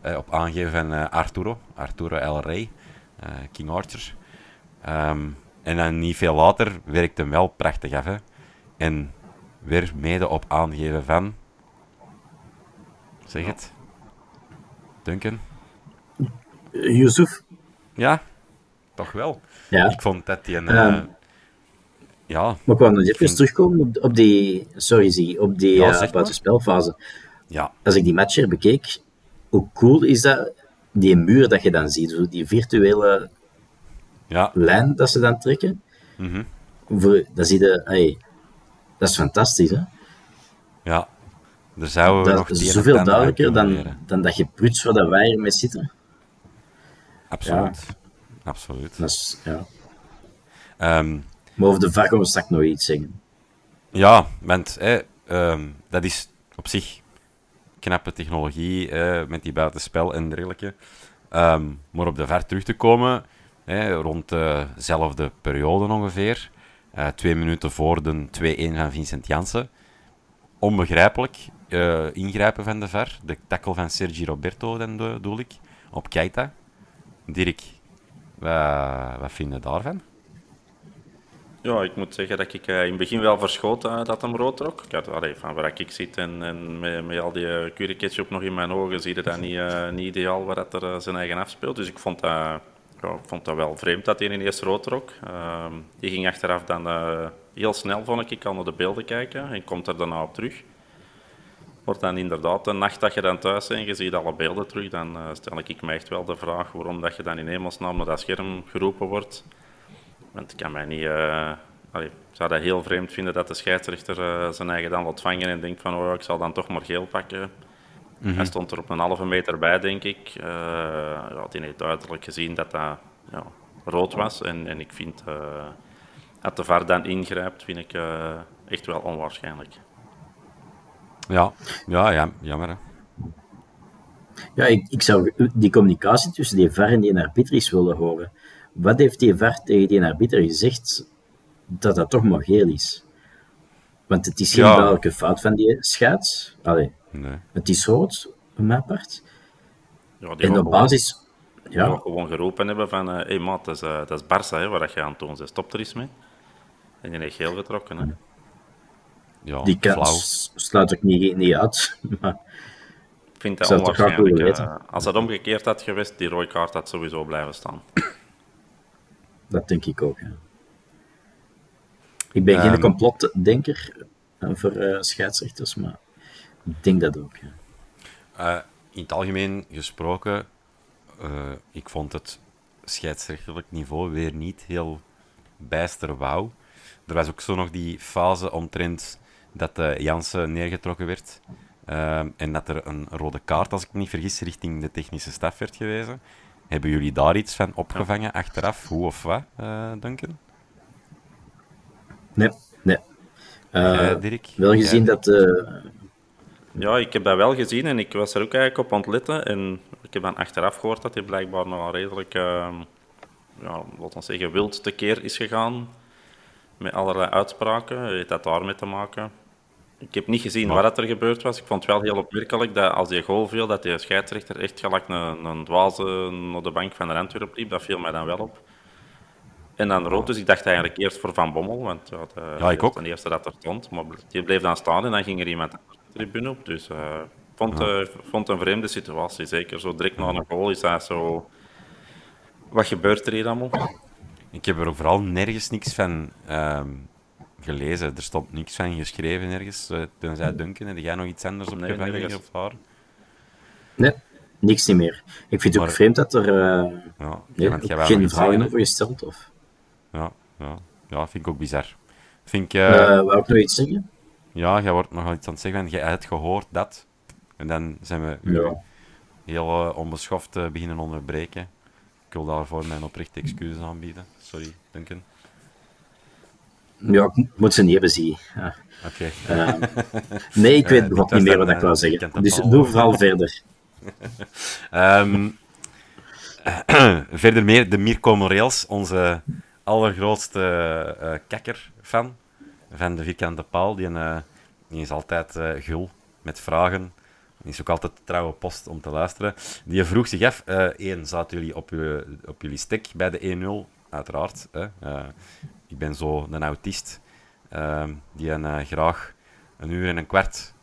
eh, op aangeven van Arturo, Arturo El Rey, King Archer. Ehm, en dan niet veel later werkt hem wel prachtig af. En weer mede op aangeven van... Zeg het. Duncan? Yusuf? Ja, toch wel. Ja. Ik vond dat die een... Ehm. eh, ja, Maar ik wou nog even vind- terugkomen op, op die, sorry Zie, op die Ja, eh, buitenspelfase. ja, Als ik die match er bekeek, hoe cool is dat, die muur dat je dan ziet, zo die virtuele ja. lijn dat ze dan trekken. Mhm. Voor, dan zie je, hey, dat is fantastisch hè. ja. Daar zouden we nog Dat het is zoveel duidelijker dan, dan dat je pruts waar dat wij ermee zitten. Absoluut. Absoluut. Dat is, ja. Ehm, Maar over de VAR gaan we straks nog iets zeggen. Ja, want hè, ehm, dat is op zich knappe technologie eh, met die buitenspel en dergelijke. Ehm, maar op de ver terug te komen, hè, rond dezelfde periode ongeveer, eh, twee minuten voor de 2-1 van Vincent Janssen, onbegrijpelijk. Uh, ingrijpen van de ver. De tackle van Sergi Roberto, dan bedoel ik. Op Keita. Dirk, wat, wat vind je daarvan? Ja, ik moet zeggen dat ik uh, in het begin wel verschoot uh, dat hem rood trok. Ik had, allee, van waar ik zit en, en met, al die uh, nog in mijn ogen, zie je dat niet, niet ideaal waar dat er zijn eigen afspeelt. Dus ik vond dat, ik vond dat wel vreemd dat hij ineens rood trok. Ehm, die ging achteraf dan heel snel, vond ik. Ik kan naar de beelden kijken en komt er daarna op terug. Wordt dan inderdaad een nacht dat je dan thuis bent en je ziet alle beelden terug, dan stel ik me echt wel de vraag waarom dat je dan in hemelsnaam naar dat scherm geroepen wordt. Want ik kan mij niet... Uh, allee, ik zou dat heel vreemd vinden dat de scheidsrechter uh, zijn eigen dan laat vangen en denkt van oh, ik zal dan toch maar geel pakken. Mm Hij stond er op een halve meter bij, denk ik. Uh, ja, die heeft duidelijk gezien dat dat ja, rood was. En, en ik vind, dat de VAR dan ingrijpt, vind ik echt wel onwaarschijnlijk. Ja, ja, ja jammer hè. Ja, ik, ik zou die communicatie tussen die VAR en die arbitris willen horen. Wat heeft die VAR tegen die arbiter gezegd dat dat toch maar geel is? Want het is geen ja. duidelijke fout van die scheids. Allee, nee. Het is rood, op mijn part. Ja, en op basis... Ja. Die gewoon geroepen hebben van... Hé uh, hey, maat, dat is, uh, dat is Barça, hè, waar je aan toont. Stop er eens mee. En die heeft geel getrokken. Hè. Ja, die kans sluit ik niet, niet uit. (laughs) Maar ik vind dat onwaarschijnlijk. Uh, als dat omgekeerd had geweest, die rode kaart had sowieso blijven staan. Dat denk ik ook. Ja. Ik ben um, geen ehm. complotdenker voor uh, scheidsrechters, maar ik denk dat ook. Ja. Uh, in het algemeen gesproken, uh, ik vond het scheidsrechterlijk niveau weer niet heel bijster wauw. Er was ook zo nog die fase omtrent dat uh, Jansen neergetrokken werd. Ehm, en dat er een rode kaart, als ik me niet vergis, richting de technische staf werd gewezen. Hebben jullie daar iets van opgevangen achteraf, hoe of wat, uh, Duncan? Nee, nee. Uh, Dirk? Wel gezien dat... Uh... Ja, ik heb dat wel gezien en ik was er ook eigenlijk op ontletten. En ik heb dan achteraf gehoord dat hij blijkbaar nog redelijk, uh, ja, laten we zeggen, wild tekeer is gegaan. Met allerlei uitspraken. Heeft dat daarmee te maken? Ik heb niet gezien wat er gebeurd was. Ik vond het wel heel opmerkelijk dat als die goal viel, dat die scheidsrechter echt gelijk een, een dwaze naar de bank van de Antwerp liep. Dat viel mij dan wel op. En dan rood, dus ik dacht eigenlijk eerst voor Van Bommel, want ja, de, ja, ik ook. de eerste dat er stond. Maar die bleef dan staan en dan ging er iemand de tribune op. Dus ik uh, vond, ja. uh, vond een vreemde situatie. Zeker zo direct na een goal is dat zo... Wat gebeurt er hier allemaal? Ik heb er vooral nergens niks van uh, gelezen. Er stond niks van geschreven ergens. Uh, tenzij Duncan, heb jij nog iets anders op nee, gevangen of haar? Nee, niks niet meer. Ik vind het ook vreemd dat er uh, ja, nee, geen vragen over gesteld. Of... Ja, ja, ja, vind ik ook bizar. Vind ik, uh, wou ik nog iets zeggen? Ja, jij wordt nog iets aan het zeggen. Jij hebt gehoord dat. En dan zijn we ja. heel onbeschoft beginnen onderbreken. Ik wil daarvoor mijn oprechte excuses aanbieden. Sorry, Duncan. Ja, ik moet ze niet hebben, zie ja. Oké. Okay. Uh, nee, ik weet nog niet meer wat ik wou zeggen. Dus doe vooral verder. um, (laughs) (clears throat) verder meer de Mirko Moreels, onze allergrootste uh, kakker fan van de vierkante paal. Die, uh, die is altijd gul met vragen. Is ook altijd trouwe post om te luisteren. Die vroeg zich af, één, zaten jullie op, op jullie stek bij de 1-0? Uiteraard. ik ben zo een autist ehm, die een, graag een uur en een kwart,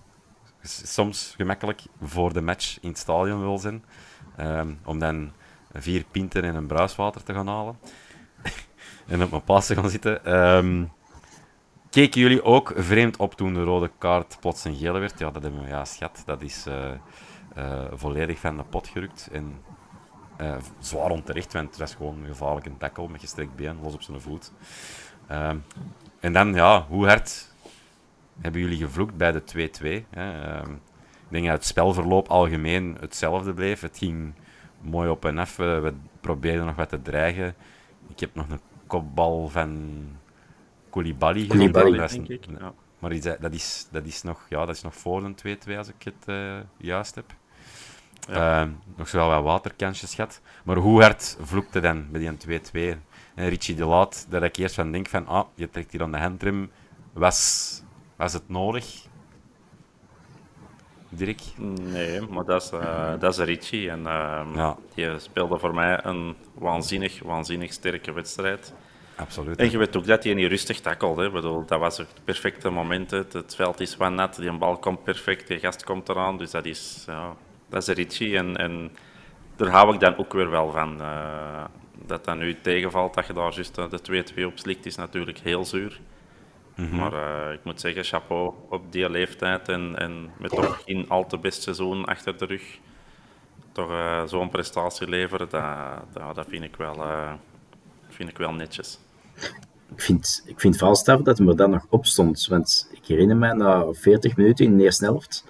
soms gemakkelijk, voor de match in het stadion wil zijn. Om dan vier pinten en een bruiswater te gaan halen. (laughs) en op mijn paas te gaan zitten. Um, keken jullie ook vreemd op toen de rode kaart plots een gele werd? Ja, dat hebben we, schat. Dat is uh, uh, volledig van de pot gerukt. En uh, zwaar onterecht, want het was gewoon een gevaarlijke tackle met gestrekt been, los op zijn voet. Um, en dan, ja, hoe hard hebben jullie gevloekt bij de 2-2? Um, ik denk dat het spelverloop algemeen hetzelfde bleef. Het ging mooi op en af. We probeerden nog wat te dreigen. Ik heb nog een kopbal van Koulibaly Koulibaly, denk ik. Ja. Maar dat is, dat, is nog, ja, dat is nog voor een 2-2 als ik het uh, juist heb. Ja. Uh, nog zo wel wat waterkansjes gehad. Maar hoe hard vloekte dan bij die 2-2? En Richie de Laat, dat ik eerst van denk van, ah, je trekt hier aan de handrem. Was, was het nodig? Dirk? Nee, maar dat is, uh, dat is Ricci. En uh, ja. die speelde voor mij een waanzinnig, waanzinnig sterke wedstrijd. Absoluut. En je weet ook dat hij niet rustig tackelde. Bedoel, dat was het perfecte moment. Het veld is wat nat, die bal komt perfect, die gast komt eraan. Dus dat is, ja, dat is Ricci. En, en daar hou ik dan ook weer wel van. Uh, dat dat nu tegenvalt, dat je daar juist de 2-2 op slikt, is natuurlijk heel zuur. Mhm. Maar uh, ik moet zeggen, chapeau op die leeftijd en, en met toch in al te best seizoen achter de rug. Toch uh, zo'n prestatie leveren, dat, dat, dat, vind, ik wel, vind ik wel netjes. Ik vind, ik vind het dat hij er dan nog op stond. Want ik herinner me na 40 minuten in de eerste helft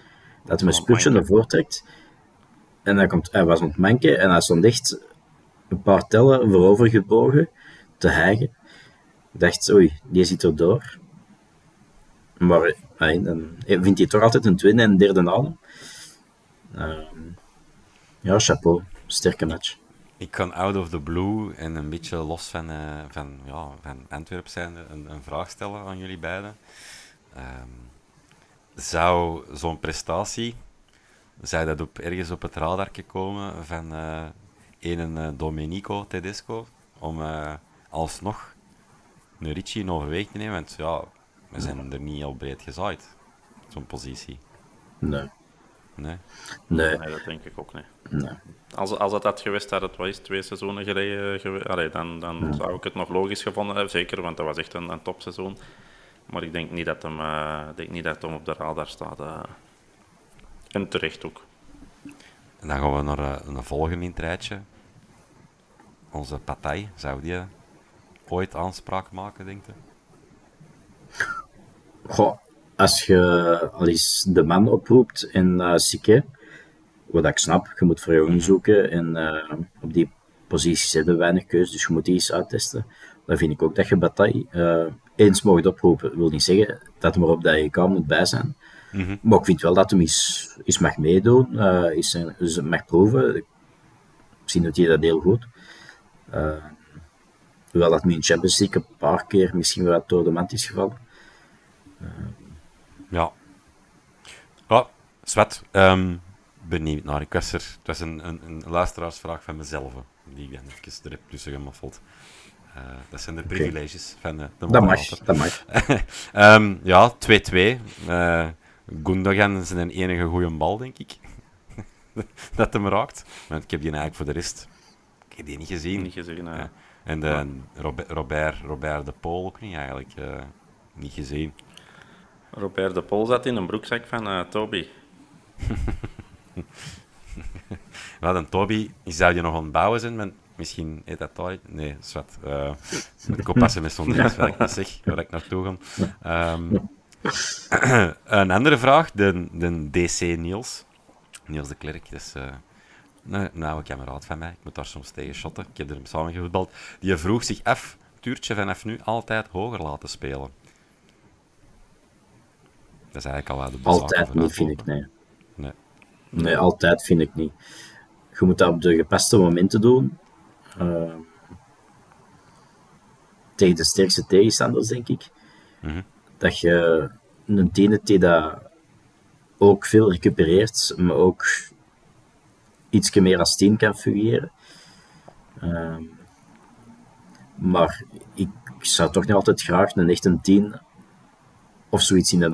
dat hij mijn spurtje naar voren trekt. En hij, komt, hij was ontmanken en hij stond echt een paar tellen voorover gebogen te hijgen. Ik dacht, oei, die zit er door. Maar hey, dan vindt hij toch altijd een tweede en een derde adem. Uh, ja, chapeau. Sterke match. Ik kan out of the blue en een beetje los van, uh, van, ja, van Antwerp zijn een, vraag stellen aan jullie beiden. Um, zou zo'n prestatie, zou dat op, ergens op het radar komen van uh, een uh, Domenico Tedesco om alsnog een Ricci in overweging te nemen? Want ja, we zijn er niet heel breed gezaaid, zo'n positie. Nee. Nee? Nee. nee, dat denk ik ook niet. Nee. Als, als dat had geweest dat het was twee seizoenen geleden, allee, dan, dan zou ik het nog logisch gevonden hebben, zeker, want dat was echt een, een topseizoen. Maar ik denk niet dat hem, uh, denk niet dat hem op de radar staat. Uh, en terecht ook. En dan gaan we naar uh, een volgende in het rijtje. Onze partij, zou die ooit aanspraak maken, denk je? Goh, als je al eens de man oproept in uh, Sique, wat ik snap, je moet voor jou zoeken en uh, op die posities hebben weinig keuze, dus je moet die eens uittesten. Dan vind ik ook dat je Bataille uh, eens mocht oproepen. Dat wil niet zeggen dat hij maar op dat EK moet bij zijn. Mm -hmm. Maar ik vind wel dat hij eens, eens mag meedoen, uh, eens, eens mag proeven. Misschien doet hij dat heel goed. Hoewel dat me in Champions League een paar keer misschien wel door de mand is gevallen. Ja. Ja, Zwet, um, benieuwd naar. Ik was er, het was een, een, een luisteraarsvraag van mezelf, die ik dan even er tussen gemoffeld. Uh, dat zijn de okay. privileges van de, de Dat mag, dat mag. um, (laughs) ja, 2-2. Uh, Gundogan is een enige goede bal, denk ik. (laughs) dat hem raakt. Want ik heb die eigenlijk voor de rest... Ik heb die niet gezien. Niet gezien, ja. En de, ja. Robert, Robert de Pool ook niet eigenlijk. Uh, niet gezien. Robert de Pol zat in een broekzak van uh, Toby. (laughs) Wat een Toby, zou je nog aan het bouwen zijn, maar misschien heet dat toch Nee, zwart. Uh, ik met zo'n (laughs) iets, wat ik niet zeg, waar ik naartoe ga. Um, (clears throat) een andere vraag, de, de DC Niels. Niels de Klerk, dat is uh, een oude kameraad van mij. Ik moet daar soms tegen shotten. Ik heb er hem samen gevoetbald. Die vroeg zich af, Tuurtje vanaf nu altijd hoger laten spelen. Dat is eigenlijk al wat de Altijd niet, vind ik, nee. nee. Nee, altijd vind ik niet. Je moet dat op de gepaste momenten doen. Uh, tegen de sterkste tegenstanders, denk ik. Mm -hmm. Dat je een die dat ook veel recupereert, maar ook iets meer als tien kan fungeren. Uh, maar ik zou toch niet altijd graag een echte tien of zoiets in de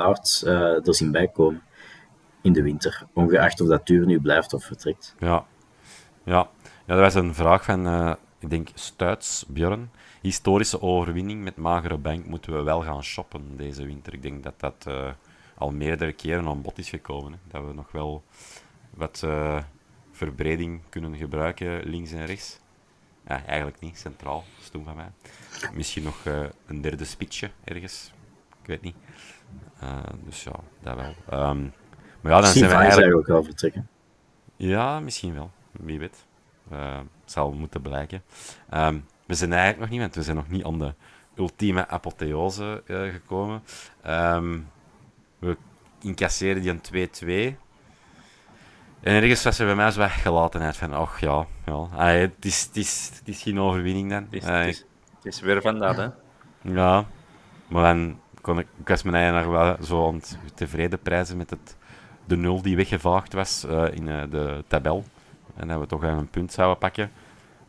uh, er zien bijkomen in de winter. Ongeacht of dat duur nu blijft of vertrekt. Ja, ja. ja dat was een vraag van, uh, ik denk, Stuits, Björn. Historische overwinning met magere bank moeten we wel gaan shoppen deze winter. Ik denk dat dat uh, al meerdere keren aan bod is gekomen. Hè. Dat we nog wel wat verbreding kunnen gebruiken links en rechts. Ja, eigenlijk niet, centraal, stoem van mij. Misschien nog een derde spitsje ergens. Ik weet niet. Uh, dus ja, dat wel. Um, maar ja, dan zijn we eigenlijk... ook wel vertrekken. Ja, misschien wel. Wie weet. Uh, zal moeten blijken. Um, we zijn eigenlijk nog niet, want we zijn nog niet aan de ultieme apotheose uh, gekomen. Um, we incasseren die een 2-2. En ergens was er bij mij zo weggelatenheid van, ach ja, ja. Allee, het, is, het, is, het is geen overwinning dan. Het is, het is, het is weer van dat, hè? Ja, maar dan kon ik, ik was eigenlijk wel zo aan tevreden prijzen met het de nul die weggevaagd was eh, in eh, de tabel. En dat we toch een punt zouden pakken.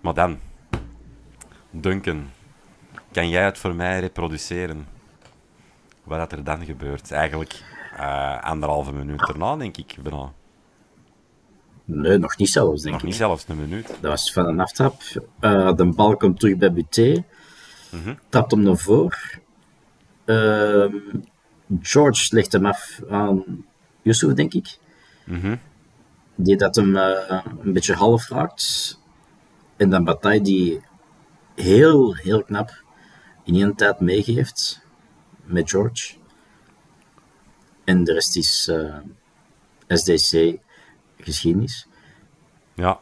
Maar dan, Duncan, kan jij het voor mij reproduceren? Wat er dan gebeurt? Eigenlijk uh, anderhalve minuut erna, denk ik. Bijna. Nee, nog niet zelfs, denk nog ik. niet zelfs een minuut. Dat was van een aftrap. Uh, de bal komt terug bij Buté. Mm -hmm. Tapt hem naar voor. Uh, George legt hem af aan Yusuf, denk ik. Mm -hmm. Die dat hem uh, een beetje half raakt. En dan Bataille die heel, heel knap in één tijd meegeeft met George. En de rest is uh, SDC geschiedenis. Ja.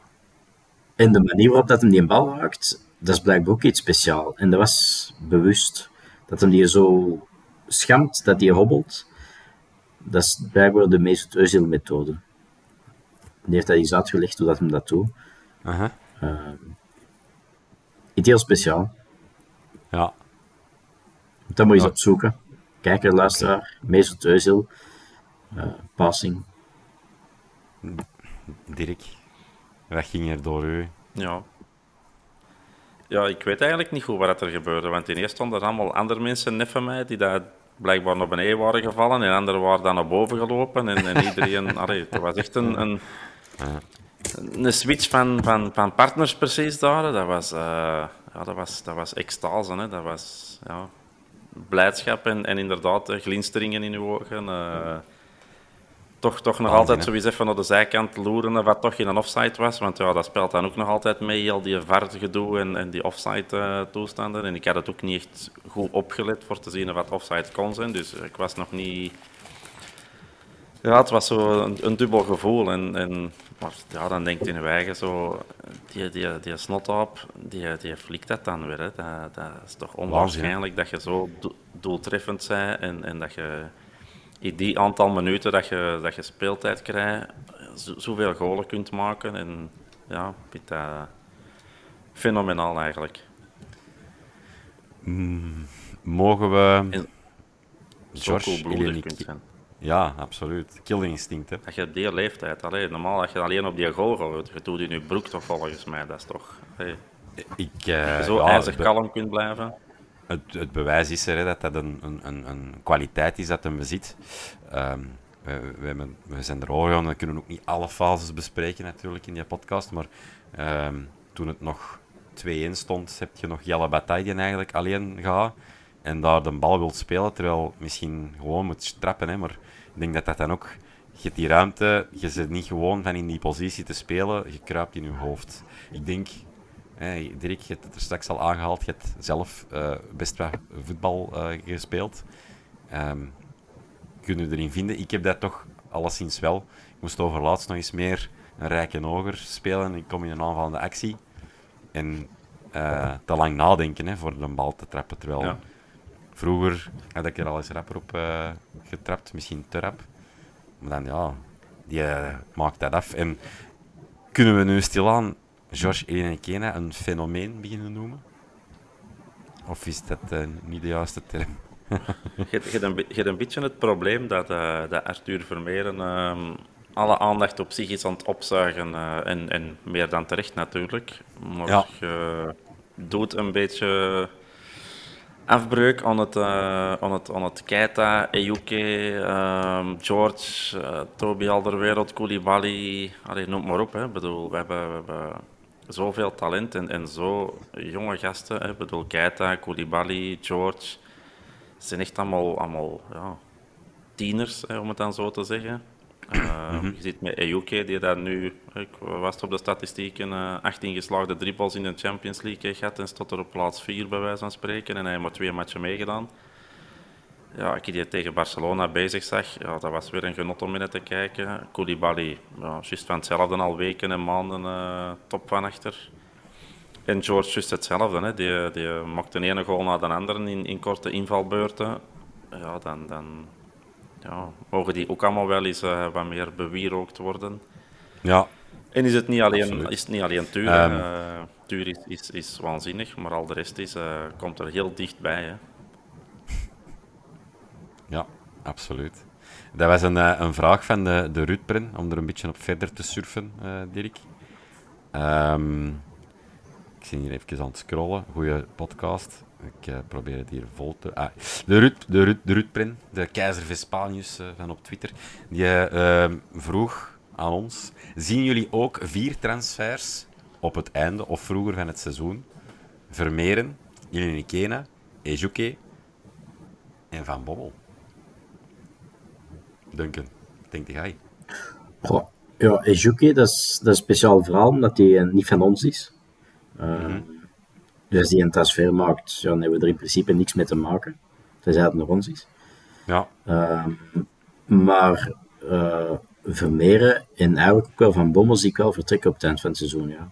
En de manier waarop dat hem die bal raakt, dat is blijkbaar ook iets speciaals. En dat was bewust. Dat hem die zo schamt, dat hij hobbelt. Dat is blijkbaar de Mesut Özil methode. Die heeft dat eens uitgelegd hoe dat hem dat doet. Uh uh, iets heel speciaal. Ja. Moet dat maar eens ja. opzoeken. Kijker, luisteraar, okay. Mesut Özil, uh, passing. Dirk, wat ging er door u? Ja. Ja, ik weet eigenlijk niet goed wat er gebeurde. Want in eerste stonden er allemaal andere mensen net van mij die daar blijkbaar naar beneden waren gevallen. En anderen waren dan naar boven gelopen. En, en iedereen... (laughs) allee, het was echt een, een, een switch van, van, van partners precies daar. Dat was, uh, ja, dat was, dat was extase. Hè. Dat was ja, blijdschap en, en inderdaad glinsteringen in uw ogen. Uh, toch, toch nog altijd zoiets even naar de zijkant loeren wat toch in een offside was. Want ja, dat speelt dan ook nog altijd mee, heel die VAR-gedoe en, en die offside-toestanden. en ik had het ook niet echt goed opgelet voor te zien wat offside kon zijn. Dus ik was nog niet... Ja, het was zo een, een dubbel gevoel. En, en, maar ja, dan denkt in je eigen zo... Die, die, die snotop, die, die flikt dat dan weer. Hè. Dat, dat is toch onwaarschijnlijk dat je zo do doeltreffend bent en, en dat je in die aantal minuten dat je, dat je speeltijd krijgt, zoveel golen kunt maken. En ja, vind dat fenomenaal eigenlijk. Mm, mogen we... En George kunt zijn. Ja, absoluut. Killing instinct, hè. Dat je op die leeftijd, allee, normaal dat je alleen op die goal gaat, je doet in je broek toch volgens mij, dat is toch... Hey, ik, uh, zo ja, ijzig kalm kunt blijven. Het, het, bewijs is er hè, dat dat een, een, een, kwaliteit is dat hem bezit. Um, we, hebben, we, zijn er al we kunnen ook niet alle fases bespreken natuurlijk in die podcast, maar um, toen het nog 2-1 stond, heb je nog Jelle Bataille eigenlijk alleen gaat en daar de bal wilt spelen, terwijl misschien gewoon moet trappen. Hè, maar ik denk dat dat dan ook... Je hebt die ruimte, je zit niet gewoon van in die positie te spelen, je kruipt in je hoofd. Ik denk, Hey, Dirk, je hebt het er straks al aangehaald. Je hebt zelf uh, best wat voetbal uh, gespeeld. Um, kun je erin vinden? Ik heb dat toch alleszins wel. Ik moest overlaatst nog eens meer een rijke hoger spelen. Ik kom in een aanvallende actie. En uh, te lang nadenken hè, voor de bal te trappen. Terwijl ja. vroeger had ik er al eens rapper op getrapt. Misschien te rap. Maar dan ja, die maakt dat af. En kunnen we nu stilaan George Enenkena een fenomeen beginnen noemen? Of is dat uh, niet de juiste term? (laughs) je, hebt een, een, beetje het probleem dat, uh, dat Arthur Vermeeren uh, alle aandacht op zich is aan het opzuigen. Uh, en, en, meer dan terecht natuurlijk. Maar ja. je doet een beetje afbreuk aan het, aan het, aan het Keita, Ejuke, George, Toby Alderwereld, Koulibaly. Allee, noem maar op. Hè. Ik bedoel, we hebben... We hebben zoveel talent en, en zo jonge gasten. Ik bedoel, Keita, Koulibaly, George. Ze zijn echt allemaal, allemaal ja, tieners, hè, om het dan zo te zeggen. Uh, mm -hmm. Je ziet met Ejuke, die dat nu, ik was op de statistieken, uh, 18 geslaagde dribbles in de Champions League gehad en stond er op plaats 4 bij wijze van spreken. En hij heeft maar twee matchen meegedaan. Ja, ik die tegen Barcelona bezig zag, ja, dat was weer een genot om in te kijken. Koulibaly, ja, juist van hetzelfde al weken en maanden uh, top van achter. En George juist hetzelfde, hè. Die, die maakte de ene goal na de andere in, in korte invalbeurten. Ja, dan, dan ja, mogen die ook allemaal wel eens uh, wat meer bewierookt worden. Ja. En is het niet alleen, is het niet alleen Tuur. Um. Uh, Tuur is, is, is waanzinnig, maar al de rest is, komt er heel dichtbij. Hè. Ja, absoluut. Dat was een, eh, een vraag van de, de Rutpren, om er een beetje op verder te surfen, uh, Dirk. Um, ik zie hier even aan het scrollen. Goeie podcast. Ik uh, probeer het hier vol te... Ah, de Ruud, de Ruud, de de keizer Vespanius van op Twitter, die uh, vroeg aan ons, zien jullie ook vier transfers op het einde of vroeger van het seizoen? Vermeeren, Ilinikena, Ejuke en Van Bommel. Duncan, denk jij? Goh, ja, Ejuke, dat is, dat is een speciaal verhaal, omdat hij niet van ons is. Mm -hmm. Dus als die een transfer maakt, ja, dan hebben we er in principe niks mee te maken. Tenzij het naar ons is. Ja. Uh, maar uh, Vermeeren en eigenlijk ook wel Van Bommel zie ik wel vertrekken op het eind van het seizoen. Ja.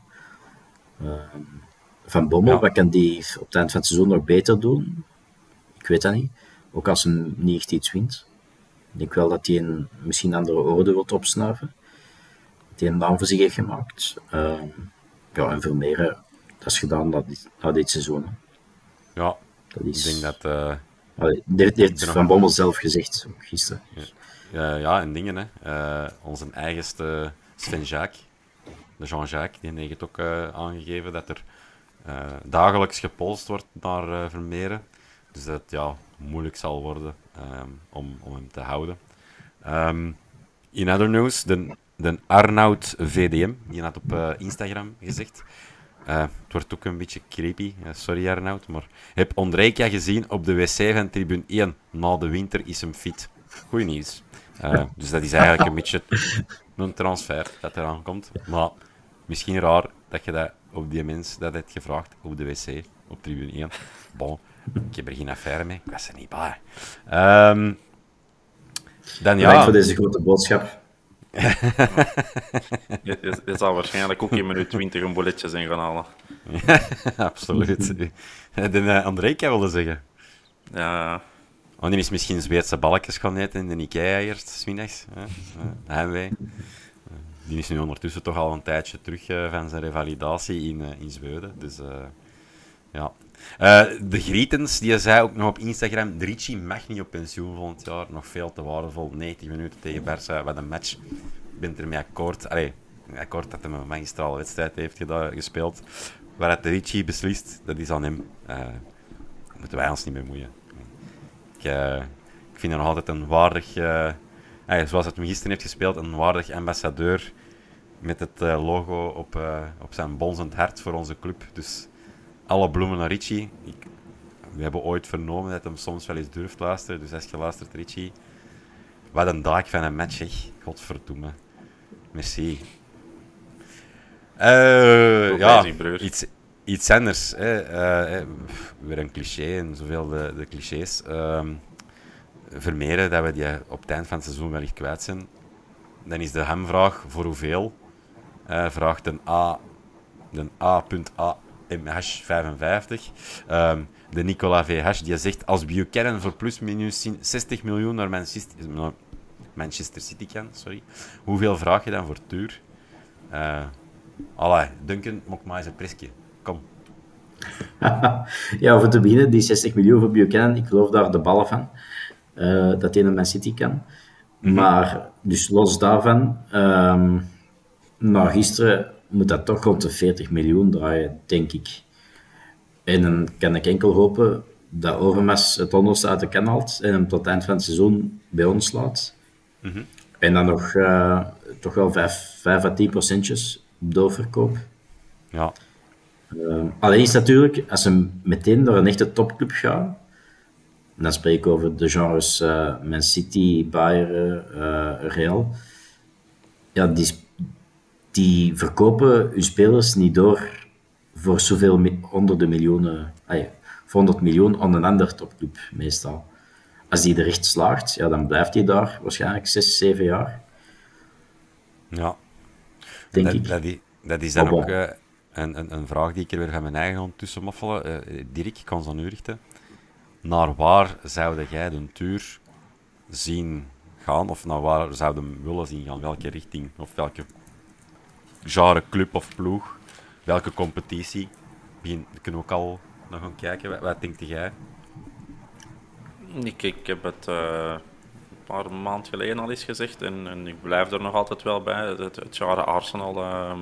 Uh, van Bommel, ja. wat kan die op het eind van het seizoen nog beter doen? Ik weet dat niet. Ook als hij niet echt iets wint. Ik denk wel dat hij een misschien andere orde wilt opsnuiven. Dat hij een naam voor zich heeft gemaakt. Ehm, ja, en Vermeeren, dat is gedaan na dit, na dit seizoen. Hè. Ja, dat is... ik denk dat... Uh... Allee, dit heeft Van Bommel zelf gezegd, gisteren. Ja, ja, ja en dingen, hè. Uh, onze eigenste Sven Jacques, de Jean-Jacques, die heeft ook uh, aangegeven dat er dagelijks gepolst wordt naar Vermeeren. Dus dat ja, moeilijk zal worden um, om, om hem te houden. Um, in other news, de, de Arnoud VDM, die had op uh, Instagram gezegd. Uh, het wordt ook een beetje creepy, uh, sorry Arnoud, maar heb Ondrejka gezien op de wc van tribune 1. Na de winter is hem fit. Goeie nieuws. dus dat is eigenlijk een beetje een transfer dat eraan komt. Maar misschien raar dat je dat op die mens dat hebt gevraagd op de wc, op tribune 1. Bon, ik heb er geen affaire mee. Ik was er niet bij. Um, dan ja. Dank voor deze grote boodschap. (laughs) je, je, je, zal waarschijnlijk ook in minuut 20 een bolletje zijn gaan halen. (laughs) absoluut. (laughs) De uh, Andrejka wilde zeggen. Ja. Oh, die is misschien Zweedse balkjes gaan eten in de Ikea eerst, smiddags. Uh, heimwee. Die is nu ondertussen toch al een tijdje terug uh, van zijn revalidatie in, uh, in Zweden. Dus uh, ja. De Grietens, die zei ook nog op Instagram: Ricci mag niet op pensioen volgend jaar. Nog veel te waardevol. 90 minuten tegen Barça. Wat een match. Ik ben ermee akkoord. Allee, akkoord dat hij een magistrale wedstrijd heeft gespeeld. Waar de Ricci beslist, dat is aan hem. moeten wij ons niet mee moeien. Ik, ik vind hem nog altijd een waardig. Zoals het hem gisteren heeft gespeeld, een waardig ambassadeur met het uh, logo op, uh, op zijn bonzend hart voor onze club. Dus alle bloemen naar Richie. Ik, we hebben ooit vernomen dat hem soms wel eens durft luisteren. Dus als je luistert, Richie, wat een dag van een match, zeg. Godverdomme. Merci. Uh, ja, iets, iets anders. Hè. weer een cliché en zoveel de, de clichés. Vermeren dat we die op het eind van het seizoen wellicht kwijt zijn. Dan is de hamvraag voor hoeveel? Uh, vraagt een A, de A.A. MH55. Um, de Nicola VH die zegt als Buchanan voor plus minus 60 miljoen naar Manchester, naar Manchester City kan, sorry. Hoeveel vraag je dan voor Tuur? Uh, allee, Duncan, mok maar eens een presje. Kom. (laughs) ja, voor te beginnen, die 60 miljoen voor Buchanan, ik geloof daar de ballen van. Uh, dat hij naar Man City kan. -hmm. Maar, dus los daarvan, um, nou, gisteren moet dat toch rond de 40 miljoen draaien, denk ik. En dan kan ik enkel hopen dat Overmars het onderste uit de kan haalt en hem tot het eind van het seizoen bij ons laat. Mm -hmm. En dan nog uh, toch wel 5, 5 à 10 procentjes op doorverkoop. Ja. Uh, alleen is natuurlijk, als ze meteen naar een echte topclub gaan, dan spreek ik over de genres uh, Man City, Bayern, Real. Ja, die, die verkopen hun spelers niet door voor zoveel honderden miljoenen, ah ja, voor 100 miljoen aan een ander topclub meestal. Als die er echt slaagt, ja, dan blijft hij daar waarschijnlijk 6, 7 jaar. Ja, denk dat, ik. Dat, die, dat is dan oh, ook uh, een, een, een, vraag die ik er weer van mijn eigen hand tussen moffelen. Uh, Dirk, ik kan ze aan u richten. Naar waar zou jij de tuur zien gaan? Of naar waar zou je willen zien gaan? Welke richting? Of welke genre club of ploeg? Welke competitie? Begin, kunnen we ook al nog gaan kijken. Wat, wat denk jij? Ik, ik heb het uh, paar maanden geleden al is gezegd. En, en ik blijf er nog altijd wel bij. Het, het Arsenal uh,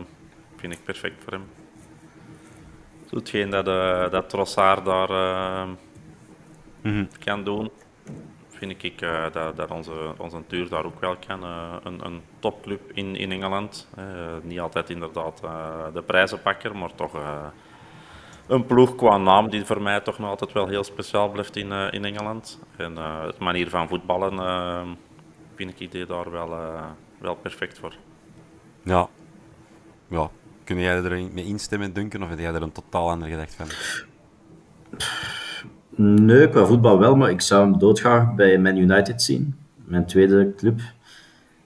vind ik perfect voor hem. Hetgeen dat, uh, dat Trossard daar mm -hmm. kan doen, vind ik uh, dat, dat onze, onze tour daar ook wel kan. Uh, een, een topclub in, in Engeland. Uh, niet altijd inderdaad de prijzenpakker, maar toch een ploeg qua naam die voor mij toch nog altijd wel heel speciaal blijft in, in Engeland. En het manier van voetballen vind ik die daar wel, wel perfect voor. Ja. ja. Kun jij er mee instemmen, Duncan, of heb jij er een totaal ander gedacht van? Nee, qua voetbal wel, maar ik zou hem doodgraag bij Man United zien. Mijn tweede club.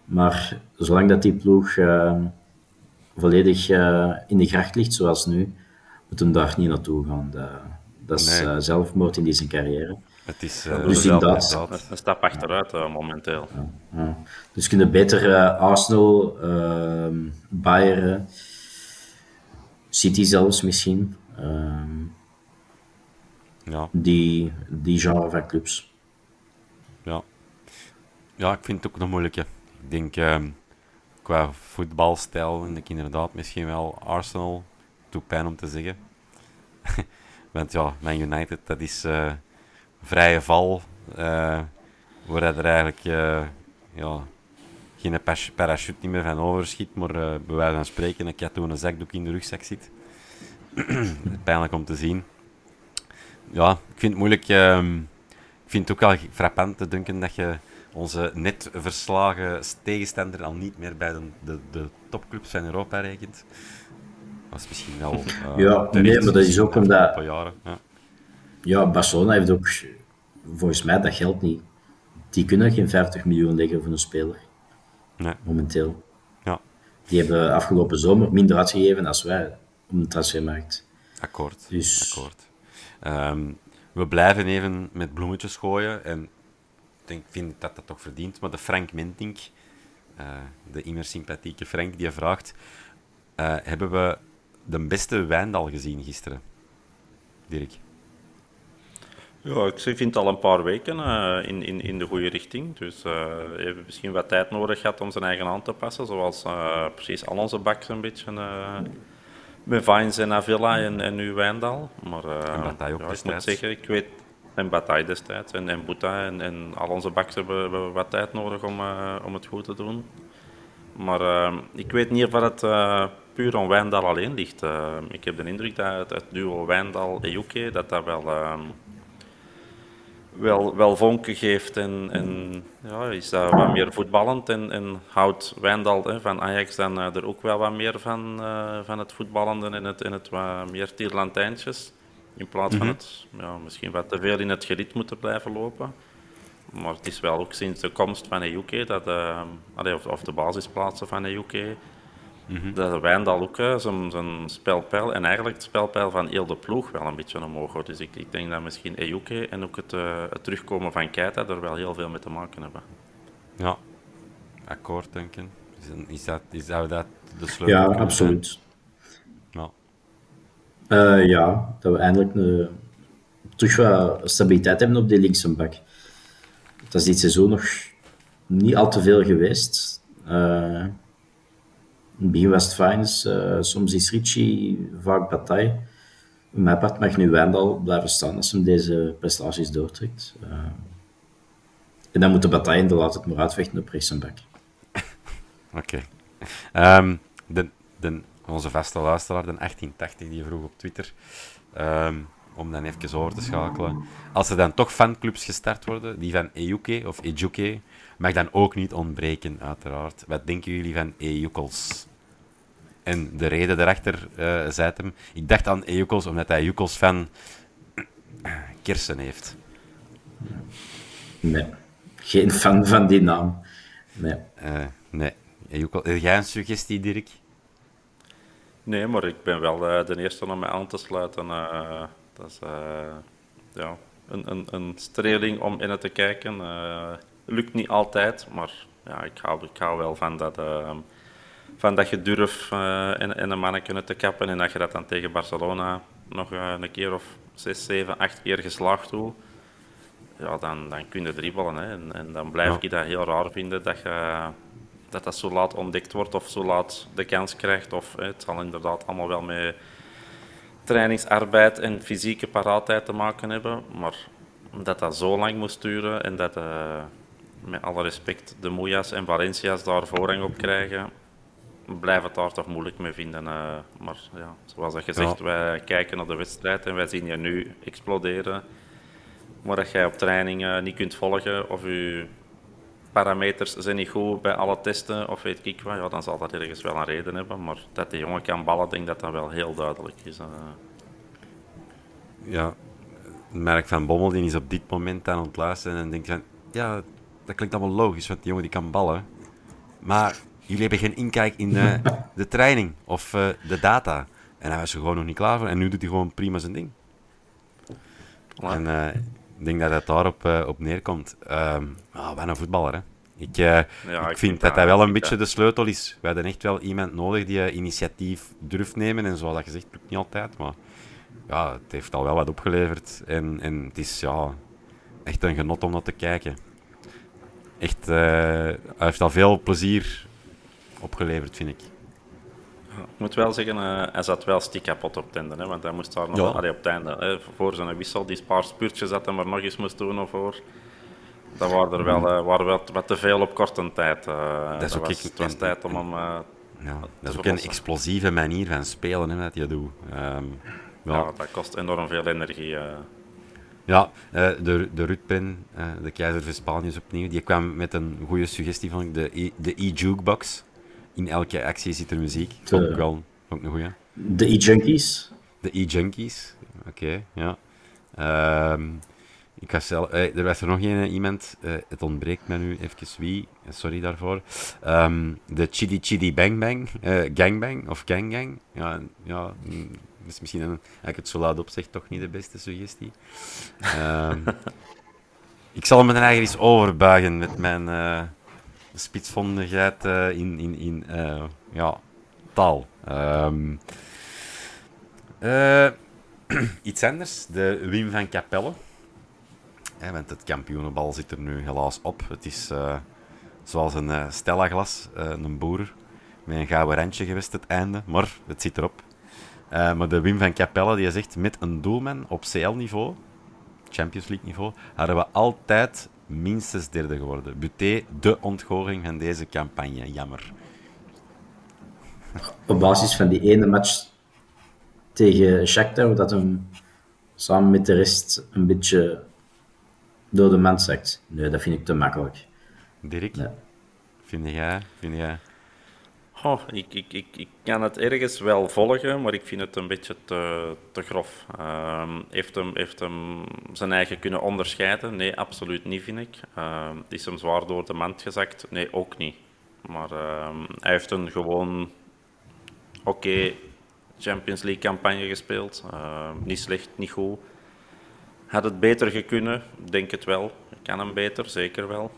Maar zolang dat die ploeg uh, volledig uh, in de gracht ligt, zoals nu, moet hem daar niet naartoe gaan. Dat, dat is nee. uh, zelfmoord in zijn carrière. Het is dus inderdaad, een stap achteruit momenteel. Ja, ja. Dus kunnen beter Arsenal, ehm, Bayern, City zelfs misschien. Ehm, ja. die, die genre van clubs. Ja. ja, ik vind het ook nog moeilijk. Ik denk uh, qua voetbalstijl vind ik inderdaad misschien wel Arsenal. Doet pijn om te zeggen. (laughs) Want ja, Man United, dat is uh, vrije val. Uh, waar er eigenlijk uh, ja, geen parachute niet meer van overschiet, maar bij wijze van spreken een zakdoek in de rugzak zit. (clears throat) Pijnlijk om te zien ja, ik vind het moeilijk. Uh, ik vind het ook wel frappant te denken dat je onze net verslagen tegenstander al niet meer bij de, de, de topclubs van Europa rekent. Dat is misschien wel. Uh, (laughs) ja, nee, maar dat is ook omdat. Jaren, ja. ja, Barcelona heeft ook volgens mij dat geld niet. Die kunnen geen 50 miljoen leggen voor een speler. Nee. Momenteel. Ja. Die hebben afgelopen zomer minder uitgegeven als wij om de transfermarkt. Akkoord. Dus Akkoord. Um, we blijven even met bloemetjes gooien. En ik denk, vind dat dat toch verdient. Maar de Frank Mentink, uh, de immer sympathieke Frank, die vraagt: uh, Hebben we de beste Wijndal gezien gisteren? Dirk. Ja, ik vind het al een paar weken uh, in, in, in de goede richting. Dus uh, heeft misschien wat tijd nodig gehad om zijn eigen aan te passen. Zoals precies al onze backs een beetje met Vines en Avila en, en nu Wijndal. Maar uh, en Bataille ook ja, ik moet zeggen, ik weet... En Bataille destijds. En, en Boeta en, en al onze backs hebben, hebben wat tijd nodig om, uh, om het goed te doen. Maar uh, ik weet niet of het puur aan Wijndal alleen ligt. ik heb de indruk dat het, het duo Wijndal-Ejuke, dat dat wel wel, wel vonken geeft en, en ja, is dat wat meer voetballend en, en houdt Wijndal hè, van Ajax dan uh, er ook wel wat meer van, uh, van het voetballende en het, en het wat meer tierlantijntjes. In plaats van Mhm. het ja, misschien wat te veel in het gelid moeten blijven lopen. Maar het is wel ook sinds de komst van EUK, dat, uh, allee, of, of de basisplaatsen van Dat de Wijndal ook uh, zijn, zijn spelpeil en eigenlijk het spelpeil van heel de ploeg wel een beetje omhoog wordt. Dus ik, ik denk dat misschien EUK en ook het, uh, het terugkomen van Keita er wel heel veel mee te maken hebben. Ja, akkoord, denk ik. Is, dat, is, zou dat de sleutel Ja, absoluut. Ja. Eh, ja, dat we eindelijk een, terug wat stabiliteit hebben op die linkse bak. Dat is dit seizoen nog niet al te veel geweest. Eh, in het was dus, eh, soms is Ricci, vaak Bataille. Mijn part mag nu Wijndal blijven staan als hij deze prestaties doortrekt. Eh, en dan moet de Bataille inderdaad het maar uitvechten op rechts. (laughs) Oké. Ehm, de, de, onze vaste luisteraar, de 1880, die vroeg op Twitter, ehm, om dan even over te schakelen. Als er dan toch fanclubs gestart worden, die van Ejuke of Ejuke, mag dan ook niet ontbreken, uiteraard. Wat denken jullie van Ejukels? En de reden daarachter, eh zei het hem, ik dacht aan Ejukels omdat hij Ejukels van (clears throat) Kersen heeft. Nee, geen fan van die naam. Nee. Eh, nee. Heb jij een suggestie, Dirk? Nee, maar ik ben wel eh, de eerste om mij aan te sluiten. eh, dat is eh, ja, een, een, een streling om in het te kijken. Lukt niet altijd, maar ja, ik, hou, ik hou wel van dat, eh, van dat je durft eh, en, en een mannen kunnen te kappen. En dat je dat dan tegen Barcelona nog eh, een keer of zes, zeven, acht keer geslaagd doet. ja, dan, dan kun je dribbelen. Hè. En, en dan blijf Ja. ik dat heel raar vinden dat, je, dat dat zo laat ontdekt wordt of zo laat de kans krijgt. Of, hè, het zal inderdaad allemaal wel met trainingsarbeid en fysieke paraatheid te maken hebben. Maar dat dat zo lang moest duren en dat, eh, met alle respect, de Moejas en Valencia's daar voorrang op krijgen, blijf het daar toch moeilijk mee vinden. eh. maar ja, zoals dat gezegd, Ja. wij kijken naar de wedstrijd en wij zien je nu exploderen. Maar dat jij op training eh, niet kunt volgen of je parameters zijn niet goed bij alle testen of weet ik wat, ja, dan zal dat ergens wel een reden hebben. Maar dat die jongen kan ballen, denk ik dat dat wel heel duidelijk is. eh. ja, Merk van Bommel die is op dit moment aan het luisteren en denkt van, ja, dat klinkt allemaal logisch, want die jongen die kan ballen. Maar jullie hebben geen inkijk in de, (laughs) de training of eh, de data. En hij was er gewoon nog niet klaar voor en nu doet hij gewoon prima zijn ding. Voilà. En eh, ik denk dat het daarop eh, op neerkomt. Ehm ah, wat een voetballer, hè. Ik, eh, ik, ik vind vind dat dat- hij wel een beetje de sleutel is. We hadden echt wel iemand nodig die eh, initiatief durft nemen. En zoals dat gezegd, lukt niet altijd. Maar ja, het heeft al wel wat opgeleverd. En, en het is ja, echt een genot om naar te kijken. Echt, eh, hij heeft al veel plezier opgeleverd, vind ik. Ik moet wel zeggen, eh, hij zat wel stik kapot op het einde. Hè, want hij moest daar nog Ja. allee, op het einde, hè, voor zijn wissel, die paar spuurtjes dat hij maar nog eens moest doen of voor. Dat waren er wel, eh, waren wel wat te veel op korte tijd. Dat is ook was, ik- het was tijd om hem... Ja, dat is ook een explosieve manier van spelen, hè, wat hij doet. Ehm, ja. ja, dat kost enorm veel energie. Ja, eh, de, de Rutpen, eh, de keizer van Spanje is opnieuw. Die kwam met een goede suggestie, ik. De e- e-jukebox. In elke actie zit er muziek. Vond ik wel vond ik een goeie. De e-junkies. De e-junkies. Oké, ja. Ehm, ik ga zelf, eh, er was er nog eh, iemand, het ontbreekt me nu even wie, sorry daarvoor. Ehm, de Chidi Chidi Bang Bang, eh, Gangbang of Gang Gang. Ja, ja mm, is misschien, een, als ik het zo luid toch niet de beste suggestie. Ehm, (laughs) ik zal hem er eigenlijk eens overbuigen met mijn eh spitsvondigheid eh, in, in, in eh, ja, taal. Ehm, eh, (clears throat) iets anders, de Wim van Capelle. Want het kampioenenbal zit er nu helaas op. Het is zoals een Stella-glas, een boer, met een gouden randje geweest het einde, maar het zit erop. Eh, maar de Wim van Capelle die zegt, met een doelman op CL-niveau, Champions League-niveau, hadden we altijd minstens derde geworden. Buté, de ontgoocheling van deze campagne. Jammer. Op basis van die ene match tegen Shakhtar, dat hem samen met de rest een beetje door de mand zakt. Nee, dat vind ik te makkelijk. Dirk, Ja. vind jij? Vind jij? Goh, ik, ik, ik, ik kan het ergens wel volgen, maar ik vind het een beetje te, te grof. Ehm, heeft, hem, heeft hem zijn eigen kunnen onderscheiden? Nee, absoluut niet, vind ik. Ehm, is hem zwaar door de mand gezakt? Nee, ook niet. Maar ehm, hij heeft een gewoon oké Champions League campagne gespeeld. Niet slecht, niet goed. Had het beter gekunnen? Denk het wel. Ik kan hem beter, zeker wel.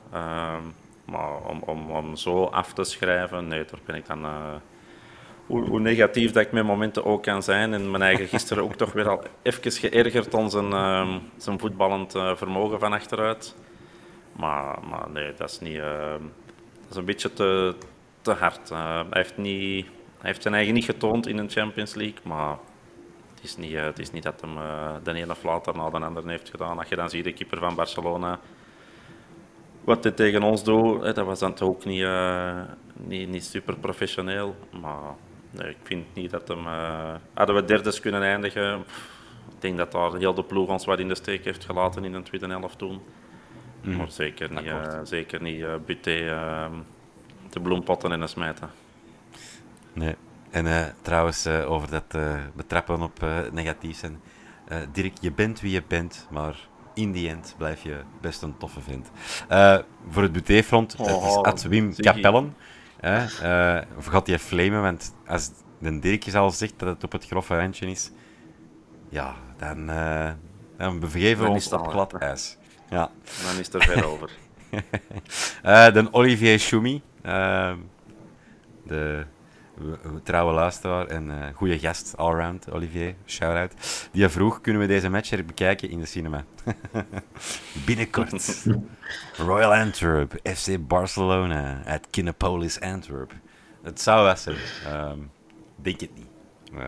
Maar om, om, om zo af te schrijven, nee, daar ben ik dan... eh, hoe, hoe negatief dat ik met momenten ook kan zijn. En mijn eigen gisteren ook toch weer al even geërgerd om zijn, ehm, zijn voetballend eh, vermogen van achteruit. Maar, maar nee, dat is niet... ehm, dat is een beetje te, te hard. Eh, hij, heeft niet, hij heeft zijn eigen niet getoond in een Champions League, maar het is niet, het is niet dat eh, de ene flater na de andere heeft gedaan. Als je dan ziet de keeper van Barcelona, wat hij tegen ons doet, dat was dan toch ook niet, eh, niet, niet super professioneel. Maar nee, ik vind niet dat hem... eh, hadden we derdes kunnen eindigen, pff, ik denk dat daar heel de ploeg ons wat in de steek heeft gelaten in de tweede helft toen. Maar zeker niet, eh, zeker niet Buté de bloempotten in de smijten. Nee. En trouwens, over dat betrappen op negatief zijn. Dirk, je bent wie je bent, maar in die end blijf je best een toffe vent. Eh, voor het butéfront, het is Oh, at Wim Ziggy. Capellen. eh, of gaat hij flamen? Want als de Dirk al zegt dat het op het grove randje is, ja, dan, dan begeven we Dan ons op glad ijs. Ja. Dan is er ver over. (laughs) De Olivier Choumi, eh, de trouwe luisteraar en uh, goede gast allround, Olivier, shout-out. Die vroeg, kunnen we deze match bekijken in de cinema? (laughs) Binnenkort. (laughs) Royal Antwerp, FC Barcelona, at Kinepolis Antwerp. Het zou wel zijn. Um, denk het niet. Uh,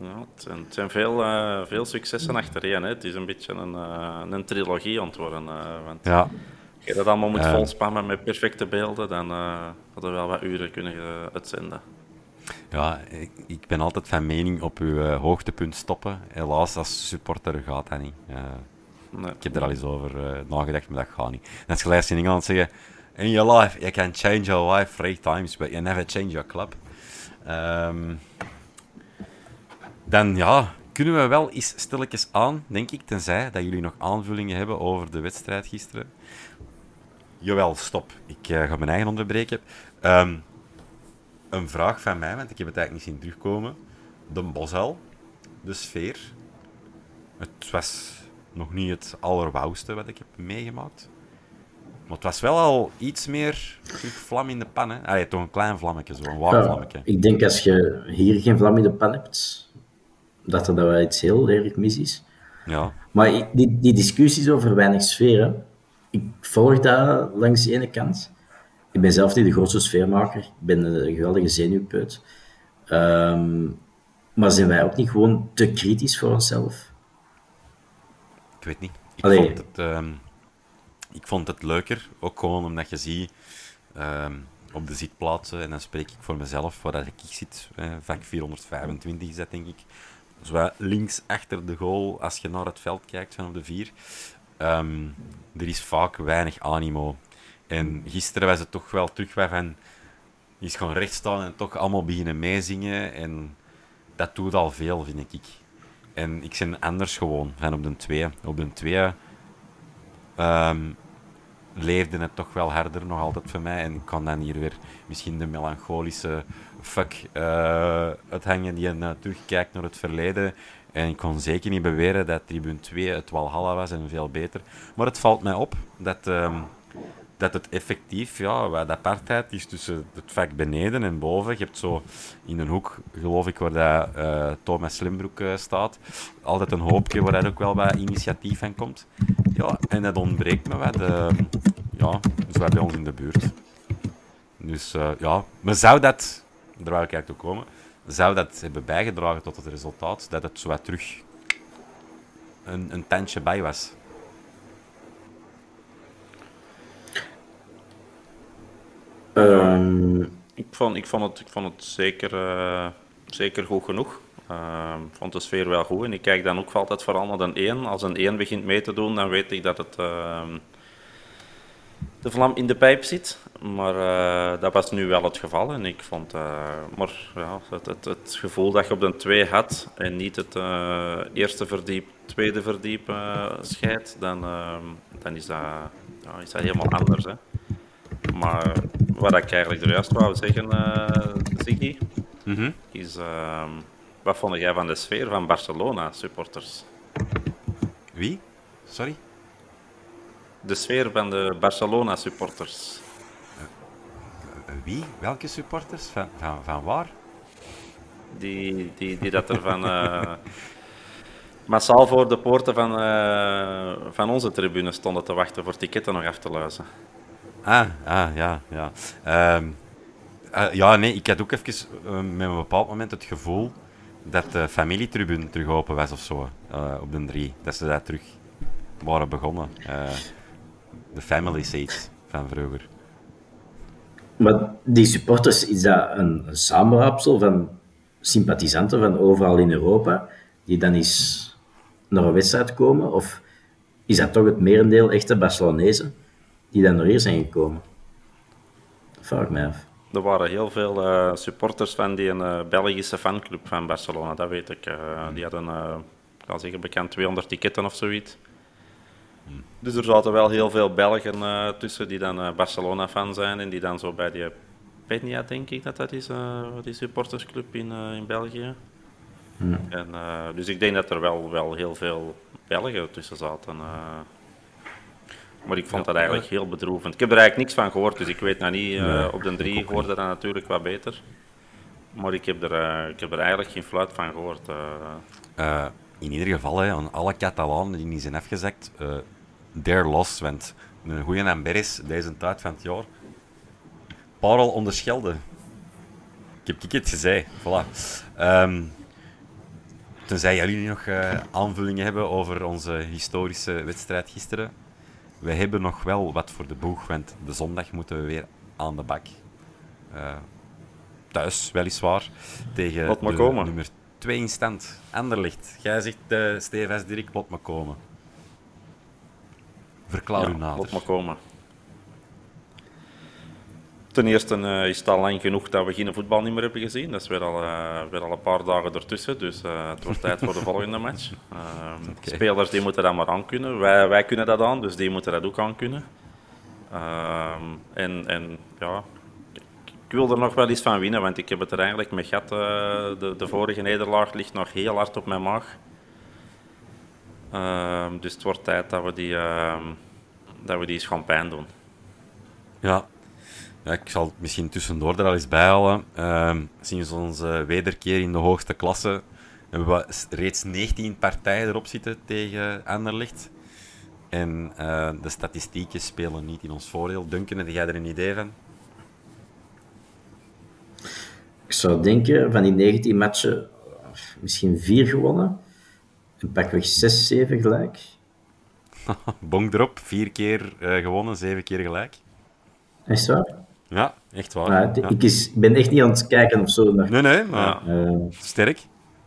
ja, het, zijn, veel, uh, veel successen achtereen. Hè. Het is een beetje een, uh, een trilogie antwoorden. want ja. Als je dat allemaal moet volspammen met perfecte beelden, dan hadden we wel wat uren kunnen uitzenden. Ja, ik, ik, ben altijd van mening op uw uh, hoogtepunt stoppen. Helaas, als supporter gaat dat niet. Uh, nee. Ik heb er al eens over uh, nagedacht, maar dat gaat niet. Net gelijk in Engeland zeggen: In your life, you can change your life three times, but you never change your club. Um, dan ja, kunnen we wel eens stilletjes aan, denk ik, tenzij dat jullie nog aanvullingen hebben over de wedstrijd gisteren. Jawel, stop. Ik ga mijn eigen onderbreken. Um, een vraag van mij, want ik heb het eigenlijk niet zien terugkomen. De Boshel, de sfeer. Het was nog niet het allerwauwste wat ik heb meegemaakt. Maar het was wel al iets meer vlam in de pan. Hè? Allee, toch een klein vlammetje, zo, een warm vlammetje. ik denk als je hier geen vlam in de pan hebt, dat er dat wel iets heel erg mis is. Ja. Maar die, die discussies over weinig sfeer, ik volg dat langs de ene kant. Ik ben zelf niet de grootste sfeermaker. Ik ben een geweldige zenuwpeut. Um, maar zijn wij ook niet gewoon te kritisch voor onszelf? Ik weet niet. Ik, vond het, um, ik vond het leuker, ook gewoon omdat je ziet um, op de zitplaatsen, en dan spreek ik voor mezelf, waar ik zit, eh, vak 425 is dat denk ik. Dus links achter de goal, als je naar het veld kijkt van op de vier. er is vaak weinig animo. En gisteren was het toch wel terug van... Is gewoon recht staan en toch allemaal beginnen meezingen. En dat doet al veel, vind ik. En ik ben anders gewoon van op de twee. Op de twee um, leefde het toch wel harder nog altijd voor mij. En ik kan dan hier weer misschien de melancholische fuck uh, uithangen die uh, terugkijkt naar het verleden. En ik kon zeker niet beweren dat Tribune 2 het Walhalla was en veel beter. Maar het valt mij op dat... Um, dat het effectief, ja, wat apartheid is tussen het vak beneden en boven. Je hebt zo in een hoek, geloof ik, waar dat, uh, Thomas Slimbroek uh, staat, altijd een hoopje waar dat ook wel wat initiatief van komt. Ja, en dat ontbreekt me wat, uh, ja, dus bij ons in de buurt. Dus uh, ja, maar zou dat, daar wou ik eigenlijk ook komen, zou dat hebben bijgedragen tot het resultaat dat het zo wat terug een, een tandje bij was? Um, ik, vond, ik, vond het, ik vond het zeker, uh, zeker goed genoeg. Uh, ik vond de sfeer wel goed. En ik kijk dan ook altijd vooral naar een 1. Als een 1 begint mee te doen, dan weet ik dat het, uh, de vlam in de pijp zit. Maar uh, dat was nu wel het geval. En ik vond maar, ja, het, het, gevoel dat je op de 2 had en niet het eerste verdiep, tweede verdiep scheidt, dan, ehm, dan is, dat, is dat helemaal anders. Hè. Maar wat ik eigenlijk er juist wou zeggen, uh, Ziggy, mm is uh, wat vond jij van de sfeer van Barcelona-supporters? Wie? Sorry? De sfeer van de Barcelona-supporters. Uh, wie? Welke supporters? Van, van, van waar? Die, die, die dat er van... Uh, massaal voor de poorten van, van onze tribune stonden te wachten voor ticketten nog af te luizen. Ah, ah ja, ja. Um, uh, ja, nee, ik had ook even uh, met een bepaald moment het gevoel dat de familietribune terug open was of zo, uh, op de drie. Dat ze daar terug waren begonnen. de family seats van vroeger. Maar die supporters, is dat een, een samenraapsel van sympathisanten van overal in Europa, die dan eens naar een wedstrijd komen? Of is dat toch het merendeel echte Barcelonezen? Die dan nog hier zijn gekomen? Dat vraag ik mij af. Er waren heel veel uh, supporters van die een uh, Belgische fanclub van Barcelona, dat weet ik. Uh, die hadden, ik kan zeggen, bekend 200 ticketten of zoiets. Hmm. Dus er zaten wel heel veel Belgen tussen die dan Barcelona-fan zijn en die dan zo bij die Penia, denk ik dat dat is, die supportersclub in, in België. Hmm. En, dus ik denk dat er wel, wel heel veel Belgen tussen zaten. Maar ik vond dat eigenlijk heel bedroevend. Ik heb er eigenlijk niks van gehoord, dus ik weet nou niet. Uh, op de drie hoorde dat natuurlijk wat beter. Maar ik heb er, eh, ik heb er eigenlijk geen fluit van gehoord. eh. Eh, in ieder geval, hè, aan alle Catalanen die niet zijn afgezakt, eh their loss. Want een goede amber is deze tijd van het jaar. Parel onderschelde. Ik heb het gezegd. Voilà. Ehm, tenzij jullie nog eh, aanvullingen hebben over onze historische wedstrijd gisteren. We hebben nog wel wat voor de boeg, want de zondag moeten we weer aan de bak. Eh, thuis, weliswaar. Tegen de nummer 2 in stand. Anderlicht. Jij zegt, uh, Stevens Dirk, wat maar komen. Verklaar u nader. laat maar komen. Ten eerste eh, is het al lang genoeg dat we geen voetbal niet meer hebben gezien. Dat is weer al, eh, weer al een paar dagen ertussen. Dus eh, het wordt tijd voor de volgende match. (laughs) Ehm, Spelers die moeten dat maar aankunnen. Wij, wij kunnen dat aan, dus die moeten dat ook aankunnen. Ehm en, en ja, ik, wil er nog wel iets van winnen, want ik heb het er eigenlijk met gat. de, de vorige nederlaag ligt nog heel hard op mijn maag. Ehm, dus het wordt tijd dat we die, dat we die eens gaan pijn doen. Ja. Ja, ik zal het misschien tussendoor er al eens bij halen. Ehm, sinds onze wederkeer in de hoogste klasse hebben we reeds 19 partijen erop zitten tegen Anderlecht. En eh, de statistieken spelen niet in ons voordeel. Duncan, heb jij er een idee van? Ik zou denken, van die 19 matchen, misschien vier gewonnen. En pakweg 6, 7 gelijk. (laughs) Bonk erop, vier keer eh, gewonnen, zeven keer gelijk. Is dat waar? Ja, echt waar. Ja, Ja. ik, is, ik ben echt niet aan het kijken of zo. Naar, Nee, nee, maar eh, sterk.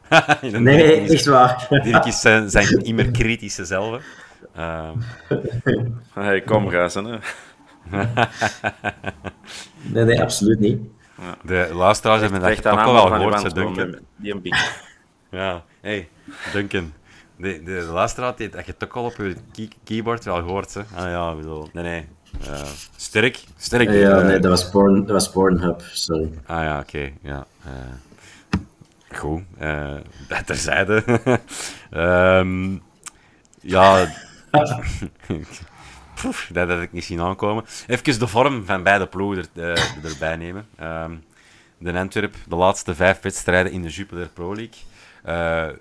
(laughs) nee, nee, echt waar. (laughs) Dirk is zijn, zijn immer kritische zelf. Ehm, (laughs) Hey, kom, gazen. Hè. Nee, nee, absoluut niet. de luisteraars hebben dat allemaal wel gehoord, ze Duncan. Die een. Ja, hey, Duncan. De, de, de luisteraar heeft dat je toch al op je key- keyboard wel gehoord, hè? Ah ja, bedoel, nee, nee. Eh, sterk, sterk. Ja, Eh, nee, dat was, porn, dat was Pornhub, sorry. Ah ja, oké, ja. eh, goed, eh (laughs) dat terzijde. (laughs) Ehm ja, (laughs) Poef, dat had ik niet zien aankomen. Even de vorm van beide ploegen er, eh, erbij nemen. Ehm, de Antwerp, de laatste vijf wedstrijden in de Jupiler Pro League. Eh, eh,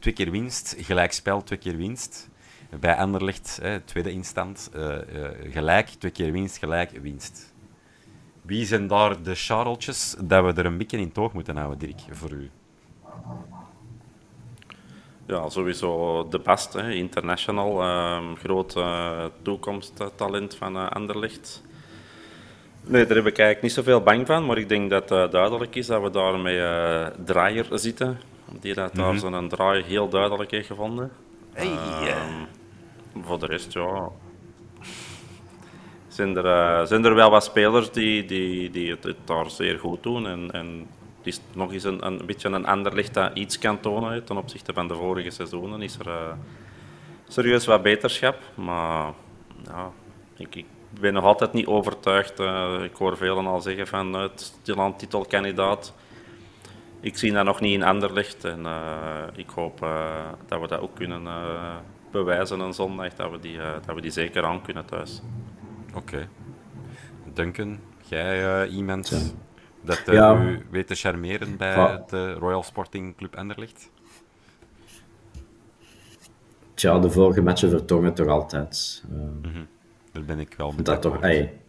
twee keer winst, gelijk spel, twee keer winst. Bij Anderlecht, eh, tweede instand, eh, eh, gelijk, twee keer winst, gelijk, winst. Wie zijn daar de chareltjes dat we er een beetje in toog moeten houden, Dirk, voor u? Ja, sowieso de best, hè. international. ehm groot eh, toekomsttalent van Anderlecht. Nee, daar heb ik eigenlijk niet zoveel bang van, maar ik denk dat het duidelijk is dat we daar met eh Draaier zitten. Die dat daar zo'n draai heel duidelijk heeft gevonden. Ehm, voor de rest, ja. Zijn er, eh, zijn er wel wat spelers die, die, die het, het daar zeer goed doen. En, en het is nog eens een, een beetje een ander licht dat iets kan tonen ten opzichte van de vorige seizoenen. Is er eh, serieus wat beterschap. Maar ja, ik, ben nog altijd niet overtuigd. eh, ik hoor velen al zeggen van het stilaan titelkandidaat. Ik zie dat nog niet in Anderlecht en eh, ik hoop eh, dat we dat ook kunnen eh, bewijzen een zondag, dat we, die, dat we die zeker aan kunnen thuis. Oké. Duncan, jij eh, iemand dat eh, Ja. u weet te charmeren bij de Royal Sporting Club Anderlecht? Tja, de vorige matchen vertongen toch altijd. Eh, Daar ben ik wel met dat, toch, ey,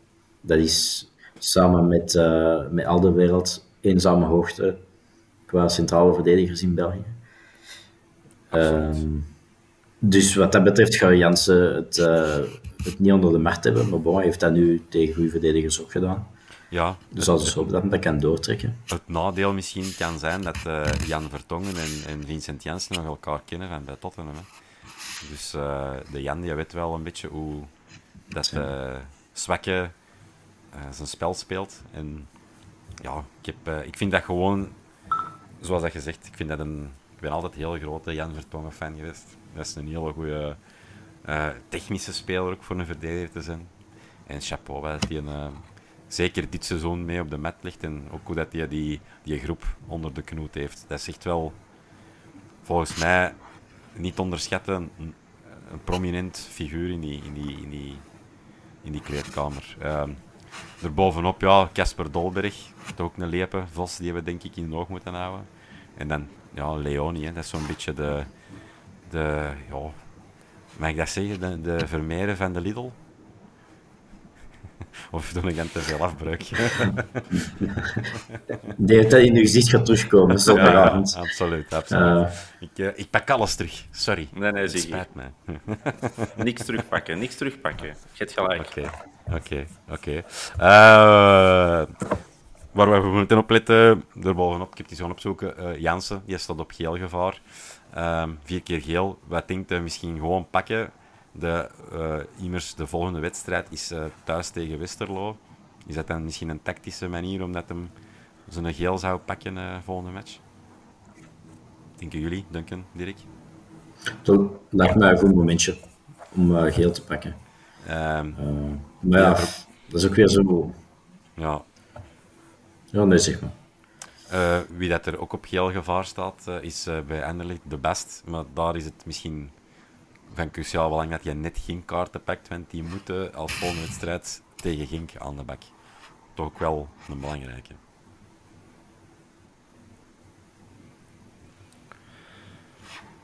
dat is samen met, eh met al de wereld eenzame hoogte qua centrale verdedigers in België. Ehm, dus wat dat betreft gaat Jansen het, eh, het niet onder de macht hebben. Maar bon, hij heeft dat nu tegen goede verdedigers ook gedaan. Ja, Dus als dus hopen dat hij dat kan doortrekken. het nadeel misschien kan zijn dat eh, Jan Vertongen en, en Vincent Janssen nog elkaar kennen van bij Tottenham. Hè. Dus eh, de Jan die weet wel een beetje hoe dat eh zwakke zijn spel speelt. En ja, ik, heb, ik vind dat gewoon, zoals dat gezegd, ik vind dat een, ik ben altijd een heel grote Jan Vertongen fan geweest. Dat is een hele goede eh, technische speler ook voor een verdediger te zijn. En chapeau, dat hij eh, zeker dit seizoen mee op de mat ligt en ook hoe dat hij die, die groep onder de knoet heeft. Dat is echt wel, volgens mij, niet onderschatten, een, een prominent figuur in die, in die, in die, in die kleedkamer. Ehm, Erbovenop, ja, Casper Dolberg. Toch ook een lepe vos die we denk ik in de oog moeten houden. En dan, ja, Leonie, hè. dat is zo'n beetje de, de, ja, mag ik dat zeggen, de, de van de Lidl. (laughs) Of doe ik dan te veel afbreuk? Ik (laughs) denk dat dat in je gezicht gaat terugkomen ja, zondagavond. absoluut, absoluut. Eh. ik, eh, ik pak alles terug, sorry. Nee, nee, zie je. spijt mij. (laughs) Niks terugpakken, niks terugpakken. Je hebt gelijk. Oké, oké, oké. Eh, Waar we moeten opletten, daarbovenop, ik heb die zo opzoeken, eh Jansen, die staat op geel gevaar. Ehm, vier keer geel. Wat denkt hij misschien gewoon pakken? De, eh, immers, de volgende wedstrijd is eh, thuis tegen Westerlo. Is dat dan misschien een tactische manier omdat hem zijn geel zou pakken eh volgende match? Denken jullie, Duncan, Dirk? Dat lijkt mij een goed momentje om geel te pakken. Ehm, Eh, maar ja, dat is ook weer zo... ja, Ja, nee, zeg maar. Wie dat er ook op geel gevaar staat, is eh, bij Anderlecht de best. Maar daar is het misschien van cruciaal belang dat je net geen kaarten pakt, want die moeten als volgende wedstrijd tegen Gink aan de bak. Toch ook wel een belangrijke.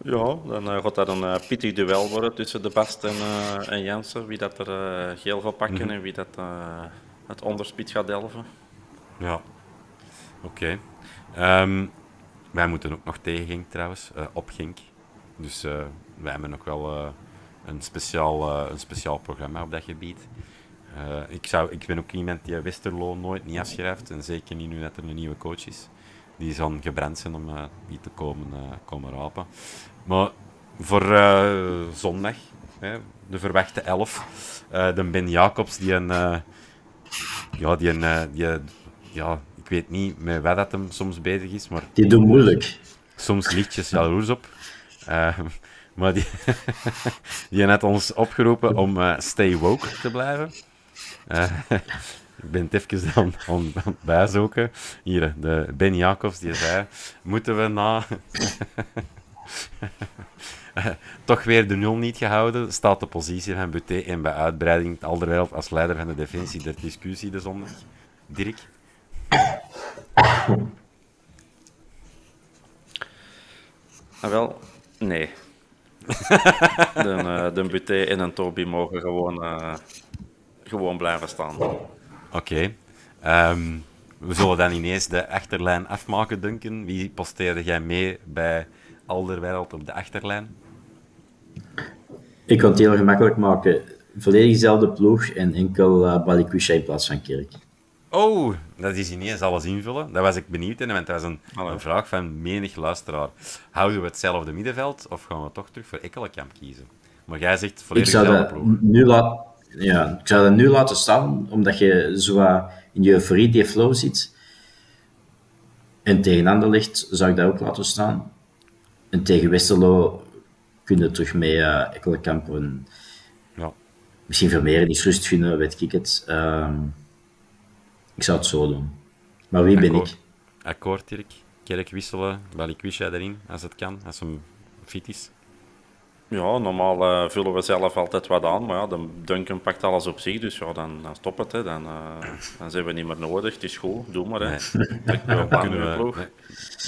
Ja, dan eh, gaat dat een eh, pittig duel worden tussen de Bast en, eh, en Jansen. Wie dat er geel gaat pakken en wie dat het onderspit gaat delven. Ja, oké. Ehm, wij moeten ook nog tegen Gink trouwens, op Gink. Dus wij hebben nog wel eh, een, speciaal, eh, een speciaal programma op dat gebied. Eh, ik, zou, ik ben ook iemand die Westerlo nooit niet afschrijft. En zeker niet nu dat er een nieuwe coach is. Die zal gebrand zijn om die te komen, komen rapen. Maar voor zondag, hè, de verwachte elf, de Ben Jacobs, die een... ja, die, een, die, ja, ik weet niet met wat dat hem soms bezig is, maar Die doen moeilijk. soms lichtjes jaloers op. Eh, maar (laughs) die, had ons opgeroepen om eh, stay woke te blijven. Eh, (laughs) ik ben even aan, het bijzoeken. Hier, de Ben Jacobs, die zei, moeten we na... (laughs) eh, toch weer de nul niet gehouden, staat de positie van Buté en bij uitbreiding Alderweireld als leider van de defensie der discussie de zondag. Dirk? Ah, wel, nee. De, eh de Buté en een Toby mogen gewoon, eh, gewoon blijven staan. Oké. Ehm, we zullen dan ineens de achterlijn afmaken, Duncan. Wie posteerde jij mee bij Alderweireld op de achterlijn? Ik kan het heel gemakkelijk maken. Volledig dezelfde ploeg en enkel uh, Balikwisha in plaats van Kerk. Oh, dat is ineens alles invullen. Daar was ik benieuwd in, want dat was een, een vraag van menig luisteraar. Houden we hetzelfde middenveld of gaan we toch terug voor Ekkelenkamp kiezen? Maar jij zegt Ik volledig zou, dezelfde dat ploeg. nu laat, ja, ik zou dat nu laten staan, omdat je zo wat in je euforie die flow zit. En tegen Anderlecht zou ik dat ook laten staan. En tegen Westerlo kun je terug mee uh, Ekkelenkamp en Ja. misschien Vermeeren die rust vinden, weet ik het. Ehm, ik zou het zo doen. Maar wie ben ik? Akkoord, Dirk. Kerk wisselen, Balikwisha erin, als het kan, als hem fit is. Ja, normaal eh, vullen we zelf altijd wat aan, maar ja, de Duncan pakt alles op zich, dus ja, dan, dan stop het. Hè. Dan, eh, dan zijn we niet meer nodig, het is goed, doe maar. Hè. Nee. (laughs) Dan kunnen, we, nee,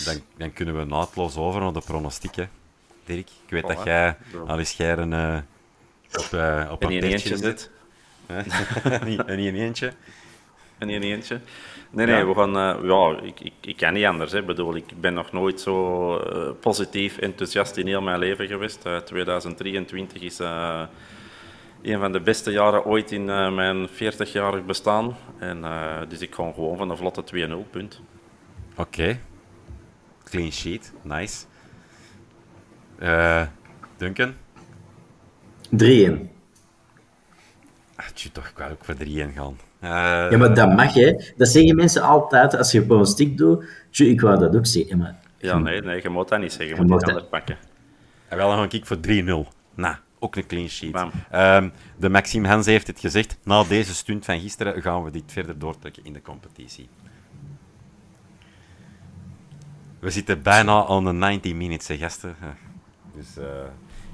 dan, dan kunnen we naadloos over naar de pronostieken. Dirk, ik weet dat jij al eens eh, op, eh, op En een eentje zit. (laughs) (laughs) in eentje. En in eentje. Nee, nee, Ja. we gaan... eh, ja, ik, ik, ik kan niet anders. Hè. Ik bedoel, ik ben nog nooit zo eh, positief, enthousiast in heel mijn leven geweest. Eh, 2023 is eh, een van de beste jaren ooit in eh, mijn 40-jarig bestaan. En, eh, dus ik ga gewoon van een vlotte 2-0, punt. Oké. Clean sheet, nice. Eh Duncan? 3-1. Ah, tjoe, toch, ik wou ook voor 3-1 gaan. Eh, Ja, maar dat mag, hè. Dat zeggen mensen altijd als je pronostiek doet. Tjoe, ik wou dat ook zeggen. Ja, maar Ja, nee, nee, je moet dat niet zeggen. Je Je moet dat- anders pakken. En wel, dan ga ik voor 3-0. Nou, ook een clean sheet. Ehm, de Maxime Hans heeft het gezegd. Na deze stunt van gisteren gaan we dit verder doortrekken in de competitie. We zitten bijna aan de 90 minutes, hè, gasten. Dus eh,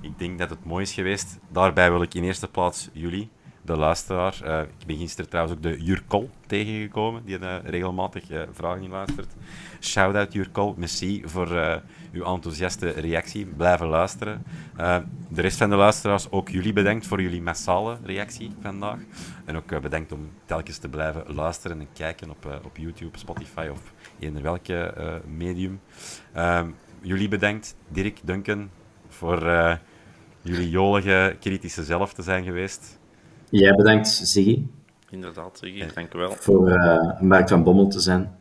ik denk dat het mooi is geweest. Daarbij wil ik in eerste plaats jullie de luisteraar. Uh, ik ben gisteren trouwens ook de Jurkol tegengekomen, die uh, regelmatig uh, vragen luistert. Shout-out Jurkol, merci voor uw enthousiaste reactie. Blijven luisteren. de rest van de luisteraars, ook jullie bedankt voor jullie massale reactie vandaag. En ook bedankt om telkens te blijven luisteren en kijken op, op YouTube, Spotify of eender welke medium. Ehm, jullie bedankt, Dirk, Duncan, voor jullie jolige, kritische zelf te zijn geweest. Jij bedankt, Ziggy. Inderdaad, Ziggy, dank u wel. Voor uh, Mark van Bommel te zijn.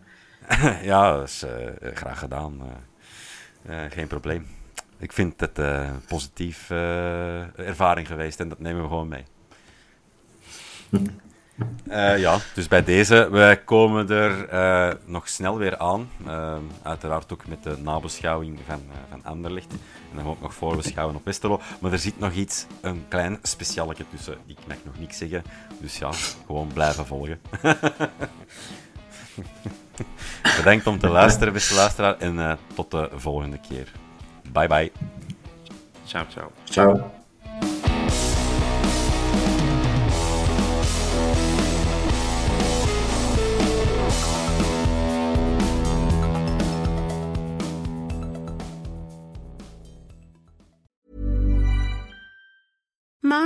(laughs) ja, dat is uh, graag gedaan. Uh, geen probleem. Ik vind het een positieve ervaring geweest en dat nemen we gewoon mee. Uh, ja, dus bij deze, wij komen er uh, nog snel weer aan. Uh, uiteraard ook met de nabeschouwing van, van Anderlecht. En dan ook nog voorbeschouwen op Westerlo. Maar er zit nog iets, een klein specialetje tussen. Ik mag nog niks zeggen. Dus ja, gewoon blijven volgen. (laughs) Bedankt om te luisteren, beste luisteraar. En tot de volgende keer. Bye bye. Ciao, ciao. Ciao.